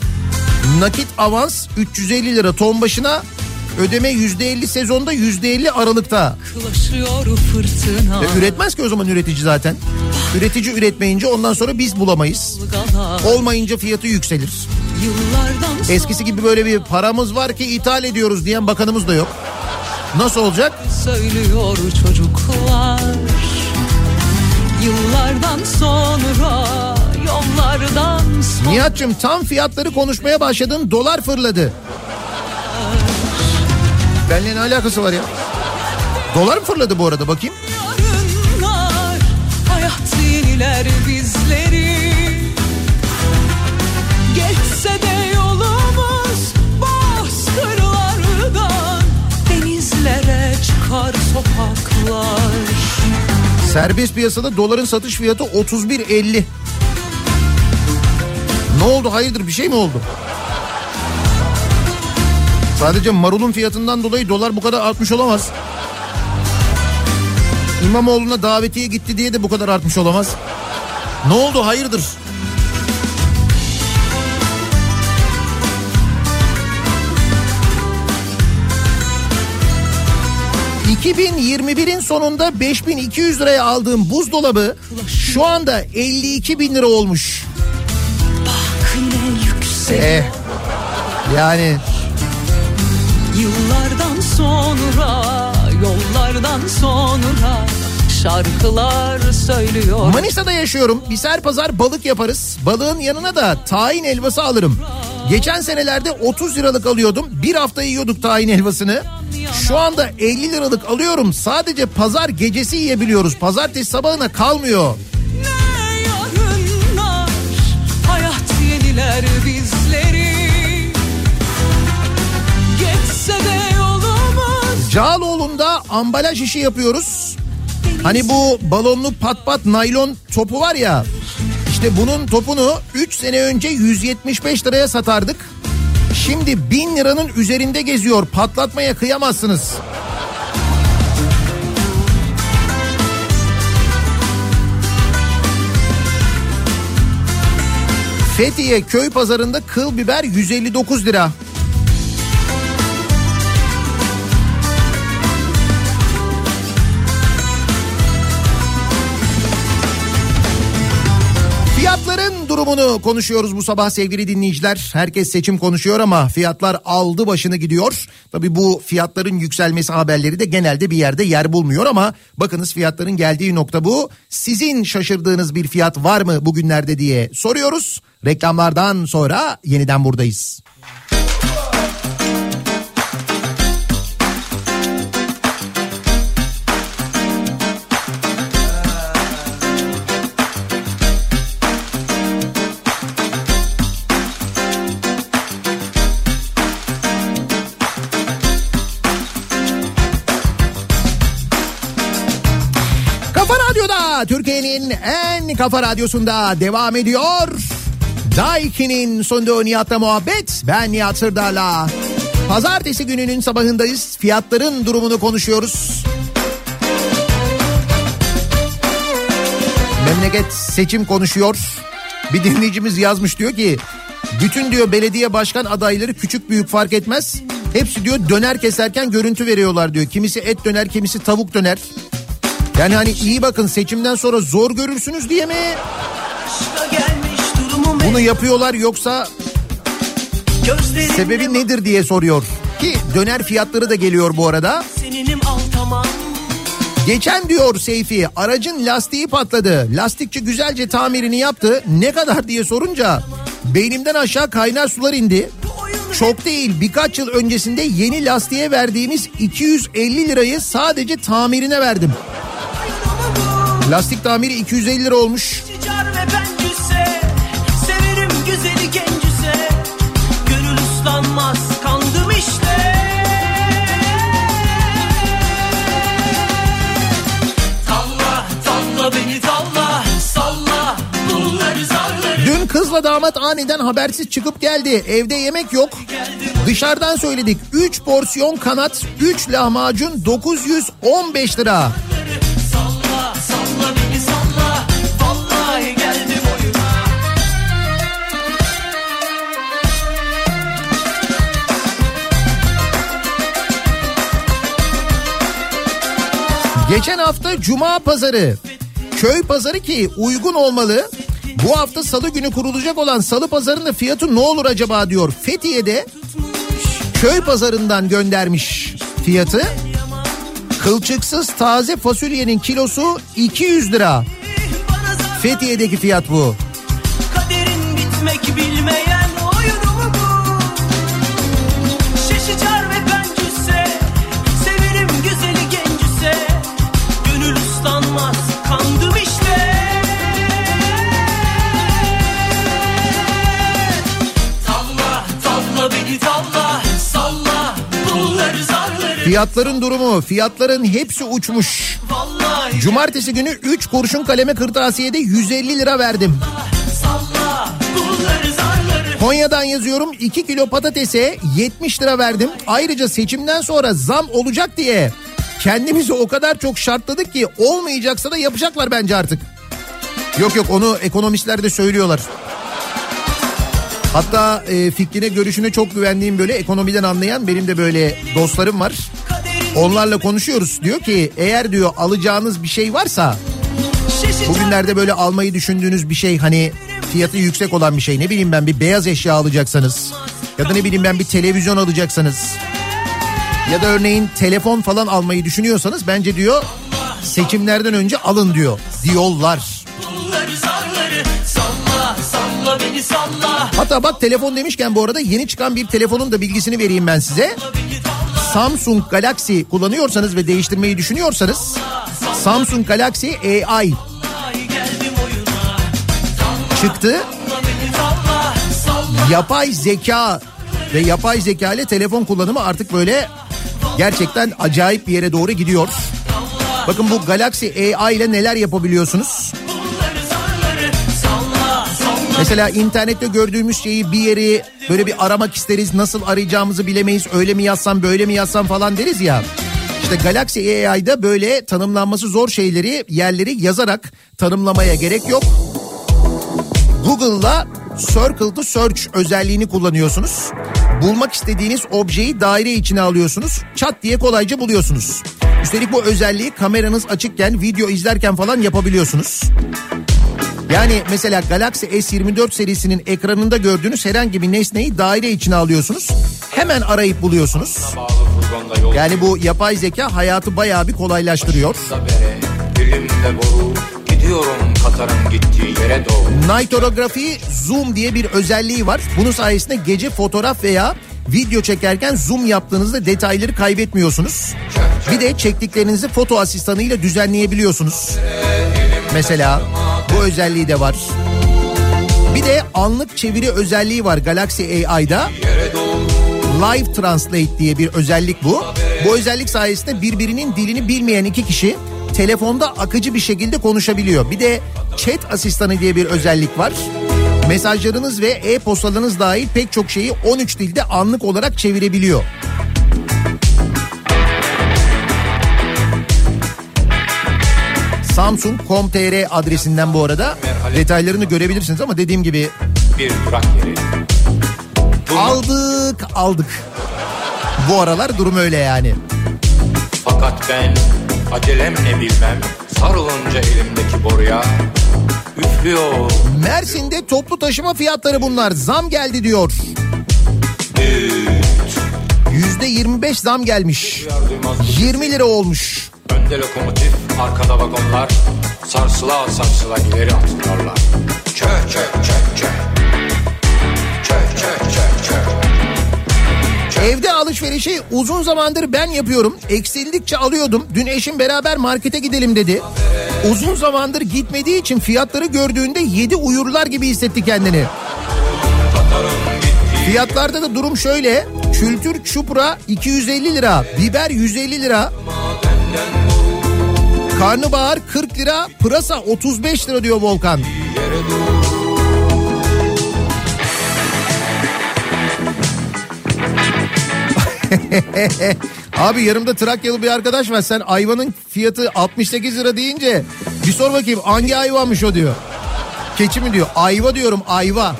Nakit avans 350 lira ton başına, ödeme %50 sezonda %50 aralıkta. E, üretmez ki o zaman üretici zaten. Üretici üretmeyince ondan sonra biz bulamayız. Olmayınca fiyatı yükselir. Eskisi gibi böyle bir paramız var ki ithal ediyoruz diyen bakanımız da yok. Nasıl olacak? söylüyor çocuklar Yıllardan sonra yollardan sonra Nihat'cığım tam fiyatları konuşmaya başladın dolar fırladı. Benimle ne alakası var ya? Dolar mı fırladı bu arada bakayım? yarınlar Hayat yeniler bizleri Geçse de yolumuz bozkırlardan Denizlere çıkar sokaklar Serbest piyasada doların satış fiyatı 31.50. Ne oldu hayırdır bir şey mi oldu? Sadece marulun fiyatından dolayı dolar bu kadar artmış olamaz. İmamoğlu'na davetiye gitti diye de bu kadar artmış olamaz. Ne oldu hayırdır? ...2021'in sonunda 5200 liraya aldığım buzdolabı... ...şu anda 52 bin lira olmuş. Bak yine yüksek Eh, yani Yıllardan sonra yollardan sonra şarkılar söylüyor. Manisa'da yaşıyorum. Biz her pazar balık yaparız. Balığın yanına da tahin helvası alırım. Geçen senelerde 30 liralık alıyordum. Bir hafta yiyorduk tahin helvasını. Şu anda 50 liralık alıyorum. Sadece pazar gecesi yiyebiliyoruz. Pazartesi sabahına kalmıyor. Yarınlar hayat yeniler bizleri Geçse de yolumuz Cağaloğlu'nda ambalaj işi yapıyoruz. Hani bu balonlu pat pat naylon topu var ya. İşte bunun topunu 3 sene önce 175 liraya satardık. Şimdi 1000 liranın üzerinde geziyor. Patlatmaya kıyamazsınız. Fethiye köy pazarında kıl biber 159 lira. Durumunu konuşuyoruz bu sabah sevgili dinleyiciler. Herkes seçim konuşuyor ama fiyatlar aldı başını gidiyor. Tabi bu fiyatların yükselmesi haberleri de genelde bir yerde yer bulmuyor ama bakınız fiyatların geldiği nokta bu. Sizin şaşırdığınız bir fiyat var mı bugünlerde diye soruyoruz. Reklamlardan sonra yeniden buradayız. Türkiye'nin en kafa radyosunda devam ediyor. Daiki'nin sunduğu Nihat'la muhabbet. Ben Nihat Sırdar'la. Pazartesi gününün sabahındayız. Fiyatların durumunu konuşuyoruz. Memleket seçim konuşuyor. Bir dinleyicimiz yazmış diyor ki bütün diyor belediye başkan adayları küçük büyük fark etmez. Hepsi diyor döner keserken görüntü veriyorlar diyor. Kimisi et döner kimisi tavuk döner. Yani hani iyi bakın seçimden sonra zor görürsünüz diye mi? Bunu yapıyorlar yoksa sebebi nedir diye soruyor. Ki döner fiyatları da geliyor bu arada. Geçen diyor Seyfi aracın lastiği patladı. Lastikçi güzelce tamirini yaptı. Ne kadar diye sorunca beynimden aşağı kaynar sular indi. Çok değil birkaç yıl öncesinde yeni lastiğe verdiğimiz 250 lirayı sadece tamirine verdim. Lastik tamiri 250 lira olmuş. Dün kızla damat aniden habersiz çıkıp geldi. Evde yemek yok. Dışarıdan söyledik. 3 porsiyon kanat, 3 lahmacun 915 lira. Geçen hafta cuma pazarı. Köy pazarı ki uygun olmalı. Bu hafta salı günü kurulacak olan salı pazarının fiyatı ne olur acaba diyor. Fethiye'de köy pazarından göndermiş fiyatı. Kılçıksız taze fasulyenin kilosu 200 lira. Fethiye'deki fiyat bu. Fiyatların durumu, fiyatların hepsi uçmuş. Cumartesi günü 3 kurşun kaleme kırtasiyede 150 lira verdim. Konya'dan yazıyorum 2 kilo patatese 70 lira verdim. Ayrıca seçimden sonra zam olacak diye kendimizi o kadar çok şartladık ki olmayacaksa da yapacaklar bence artık. Yok yok onu ekonomistler de söylüyorlar. Hatta e, fikrine görüşüne çok güvendiğim böyle ekonomiden anlayan benim de böyle dostlarım var. Onlarla konuşuyoruz. Diyor ki eğer diyor alacağınız bir şey varsa bugünlerde böyle almayı düşündüğünüz bir şey hani fiyatı yüksek olan bir şey ne bileyim ben bir beyaz eşya alacaksanız ya da ne bileyim ben bir televizyon alacaksanız Ya da örneğin telefon falan almayı düşünüyorsanız bence diyor seçimlerden önce alın diyor. Diyorlar. Zarları salla beni salla. Hatta bak telefon demişken bu arada yeni çıkan bir telefonun da bilgisini vereyim ben size. Samsung Galaxy kullanıyorsanız ve değiştirmeyi düşünüyorsanız Samsung Galaxy AI çıktı. Yapay zeka ve yapay zeka ile telefon kullanımı artık böyle gerçekten acayip bir yere doğru gidiyor. Bakın bu Galaxy AI ile neler yapabiliyorsunuz? Mesela internette gördüğümüz şeyi bir yeri böyle bir aramak isteriz. Nasıl arayacağımızı bilemeyiz. Öyle mi yazsam böyle mi yazsam falan deriz ya. İşte Galaxy AI'da böyle tanımlanması zor şeyleri yerleri yazarak tanımlamaya gerek yok. Google'la Circle to Search özelliğini kullanıyorsunuz. Bulmak istediğiniz objeyi daire içine alıyorsunuz. Çat diye kolayca buluyorsunuz. Üstelik bu özelliği kameranız açıkken video izlerken falan yapabiliyorsunuz. Yani mesela Galaxy S24 serisinin ekranında gördüğünüz herhangi bir nesneyi daire içine alıyorsunuz. Hemen arayıp buluyorsunuz. Yani bu yapay zeka hayatı bayağı bir kolaylaştırıyor. Doğru. Nightography Zoom diye bir özelliği var. Bunun sayesinde gece fotoğraf veya video çekerken zoom yaptığınızda detayları kaybetmiyorsunuz. Bir de çektiklerinizi foto asistanıyla düzenleyebiliyorsunuz. Mesela bu özelliği de var. Bir de anlık çeviri özelliği var Galaxy AI'da. Live Translate diye bir özellik bu. Bu özellik sayesinde birbirinin dilini bilmeyen iki kişi telefonda akıcı bir şekilde konuşabiliyor. Bir de chat asistanı diye bir özellik var. Mesajlarınız ve e-postalarınız dahil pek çok şeyi 13 dilde anlık olarak çevirebiliyor. Samsung.com.tr adresinden bu arada detaylarını görebilirsiniz ama dediğim gibi Bir durak yeri. aldık aldık. Bu aralar durum öyle yani. Fakat ben acelem ne bilmem sarılınca elimdeki boruya üflüyor. Mersin'de toplu taşıma fiyatları bunlar. Zam geldi diyor. Yüzde 25 zam gelmiş. 20 lira olmuş. Önde lokomotif, arkada vagonlar sarsıla sarsıla ileri atılıyorlar. Çö çö çö çö. Çö çö çö çö. Evde alışverişi uzun zamandır ben yapıyorum. Eksildikçe alıyordum. Dün eşim beraber markete gidelim dedi. Uzun zamandır gitmediği için fiyatları gördüğünde yedi uyurlar gibi hissetti kendini. Fiyatlarda da durum şöyle. Kültür çupra 250 lira, biber 150 lira. Karnabahar 40 lira, pırasa 35 lira diyor Volkan. Abi yanımda Trakyalı bir arkadaş var. Sen ayvanın fiyatı 68 lira deyince bir sor bakayım hangi ayvanmış o diyor. Keçi mi diyor? Ayva diyorum ayva.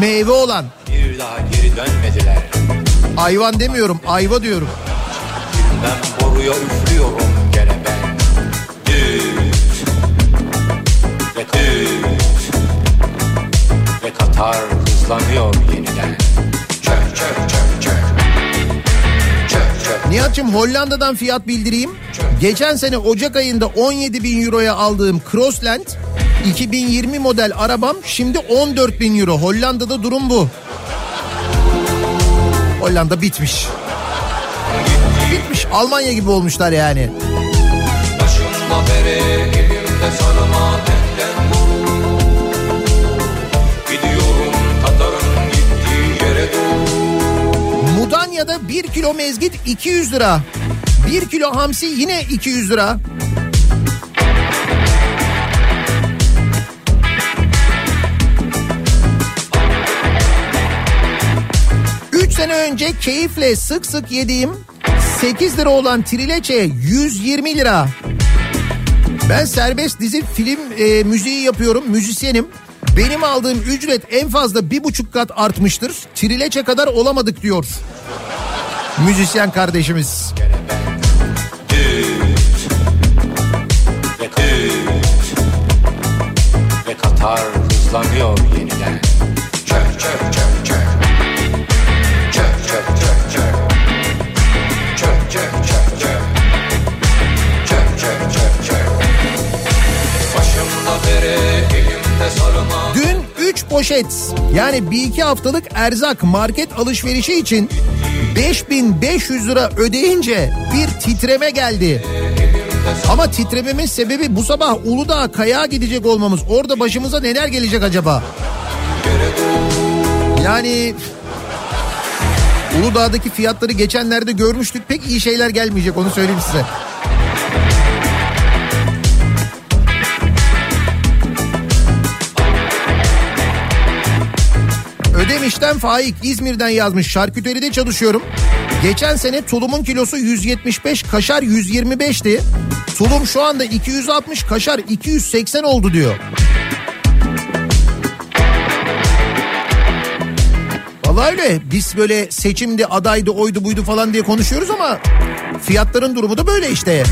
Meyve olan. Bir daha geri dönmediler. Ayvan demiyorum ayva diyorum. Ben boruya üflüyorum gene ben. Düt. Ve düt. Ve Katar hızlanıyor yeniden. Çö çö çö çö. Çö çö. Nihat'cığım Hollanda'dan fiyat bildireyim. Geçen sene Ocak ayında 17 bin euroya aldığım Crossland 2020 model arabam şimdi 14 bin euro. Hollanda'da durum bu. Hollanda bitmiş. Bitmiş. Almanya gibi olmuşlar yani. Başımda bere, elimde sarıma benden vur. Gidiyorum Katar'ın gittiği yere doğru. Mudanya'da 1 kilo mezgit 200 lira. 1 kilo hamsi yine 200 lira. Sene önce keyifle sık sık yediğim 8 lira olan trileçe 120 lira. Ben serbest dizi film e, müziği yapıyorum, müzisyenim. Benim aldığım ücret en fazla bir buçuk kat artmıştır. Trileçe kadar olamadık diyor. Müzisyen kardeşimiz. Ve Katar hızlanıyor yeniden. Çö çö çö manşet. Yani bir iki haftalık erzak market alışverişi için 5500 lira ödeyince bir titreme geldi. Ama titrememin sebebi bu sabah Uludağ kayağa gidecek olmamız. Orada başımıza neler gelecek acaba? Yani Uludağ'daki fiyatları geçenlerde görmüştük. Pek iyi şeyler gelmeyecek onu söyleyeyim size. Ödemiş'ten Faik İzmir'den yazmış. Şarküteride çalışıyorum. Geçen sene tulumun kilosu 175, kaşar 125'ti. Tulum şu anda 260, kaşar 280 oldu diyor. Vallahi öyle. Biz böyle seçimdi, adaydı, oydu, buydu falan diye konuşuyoruz ama fiyatların durumu da böyle işte.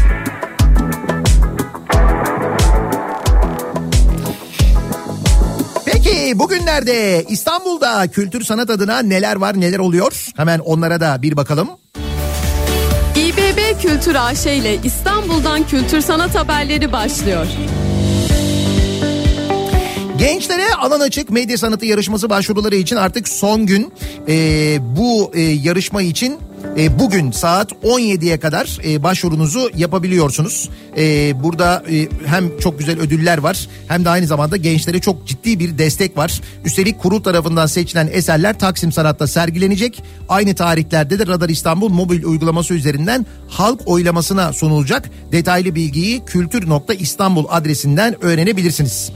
Peki bugünlerde İstanbul'da kültür sanat adına neler var neler oluyor? Hemen onlara da bir bakalım. İBB Kültür AŞ ile İstanbul'dan kültür sanat haberleri başlıyor. Gençlere alan açık medya sanatı yarışması başvuruları için artık son gün ee, bu e, yarışma için e, bugün saat 17'ye kadar e, başvurunuzu yapabiliyorsunuz. E, burada e, hem çok güzel ödüller var hem de aynı zamanda gençlere çok ciddi bir destek var. Üstelik kurul tarafından seçilen eserler Taksim Sanat'ta sergilenecek. Aynı tarihlerde de Radar İstanbul mobil uygulaması üzerinden halk oylamasına sunulacak. Detaylı bilgiyi kültür.istanbul adresinden öğrenebilirsiniz.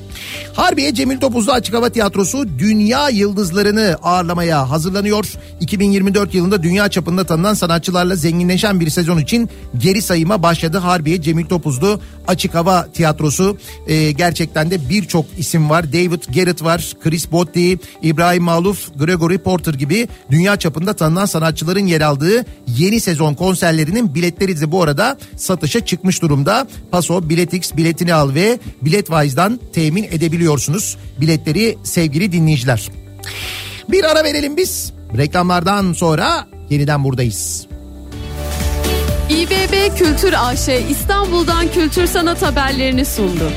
Harbiye Cemil Topuzlu Açık Hava Tiyatrosu dünya yıldızlarını ağırlamaya hazırlanıyor. 2024 yılında dünya çapında tanınan sanatçılarla zenginleşen bir sezon için geri sayıma başladı. Harbiye Cemil Topuzlu Açık Hava Tiyatrosu ee, gerçekten de birçok isim var. David Garrett var, Chris Botti, İbrahim Maluf, Gregory Porter gibi dünya çapında tanınan sanatçıların yer aldığı yeni sezon konserlerinin biletleri de bu arada satışa çıkmış durumda. Paso, Biletix biletini al ve Biletwise'dan temin edebiliyorsunuz biletleri sevgili dinleyiciler. Bir ara verelim biz. Reklamlardan sonra yeniden buradayız. İBB Kültür AŞ İstanbul'dan kültür sanat haberlerini sundu.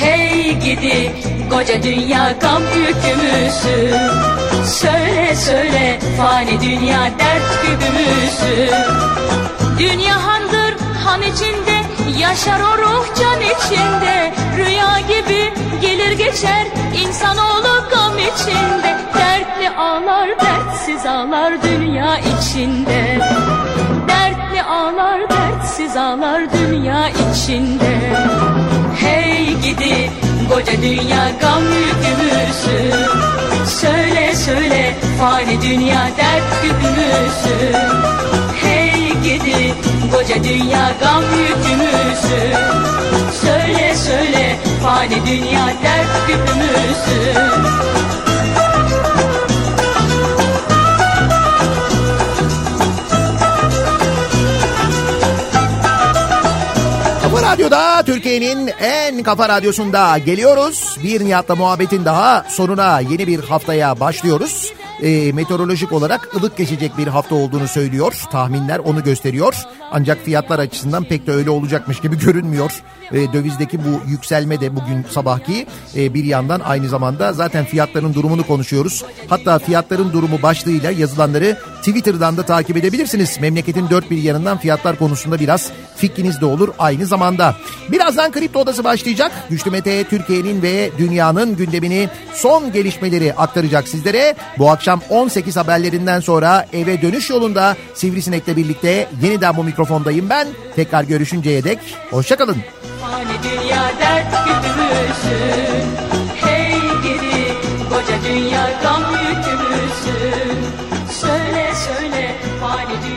Hey gidi koca dünya gam yükümüzü Söyle söyle fani dünya dert gübümüzü Dünya handır han içinde Yaşar o ruh can içinde. Rüya gibi gelir geçer insanoğlu gam içinde. Dertli ağlar dertsiz ağlar dünya içinde. Dertli ağlar dertsiz ağlar dünya içinde. Hey gidi koca dünya gam yükümüzü Söyle söyle fani dünya dert gübümüzü Hey gidi koca dünya gam yükümüzü Söyle söyle fani dünya dert gübümüzü Radyo'da Türkiye'nin en kafa radyosunda geliyoruz. Bir Nihat'la muhabbetin daha sonuna yeni bir haftaya başlıyoruz. E, meteorolojik olarak ılık geçecek bir hafta olduğunu söylüyor. Tahminler onu gösteriyor. Ancak fiyatlar açısından pek de öyle olacakmış gibi görünmüyor. E, dövizdeki bu yükselme de bugün sabahki e, bir yandan aynı zamanda zaten fiyatların durumunu konuşuyoruz. Hatta fiyatların durumu başlığıyla yazılanları Twitter'dan da takip edebilirsiniz. Memleketin dört bir yanından fiyatlar konusunda biraz fikriniz de olur aynı zamanda. Birazdan Kripto Odası başlayacak. Güçlü Mete Türkiye'nin ve dünyanın gündemini son gelişmeleri aktaracak sizlere. Bu akşam 18 haberlerinden sonra eve dönüş yolunda Sivrisinek'le birlikte yeniden bu mikrofondayım ben. Tekrar görüşünceye dek hoşçakalın. Fani dünya dert güdümüzün Hey gidi koca dünya gam yükümüzün Söyle söyle fani dünya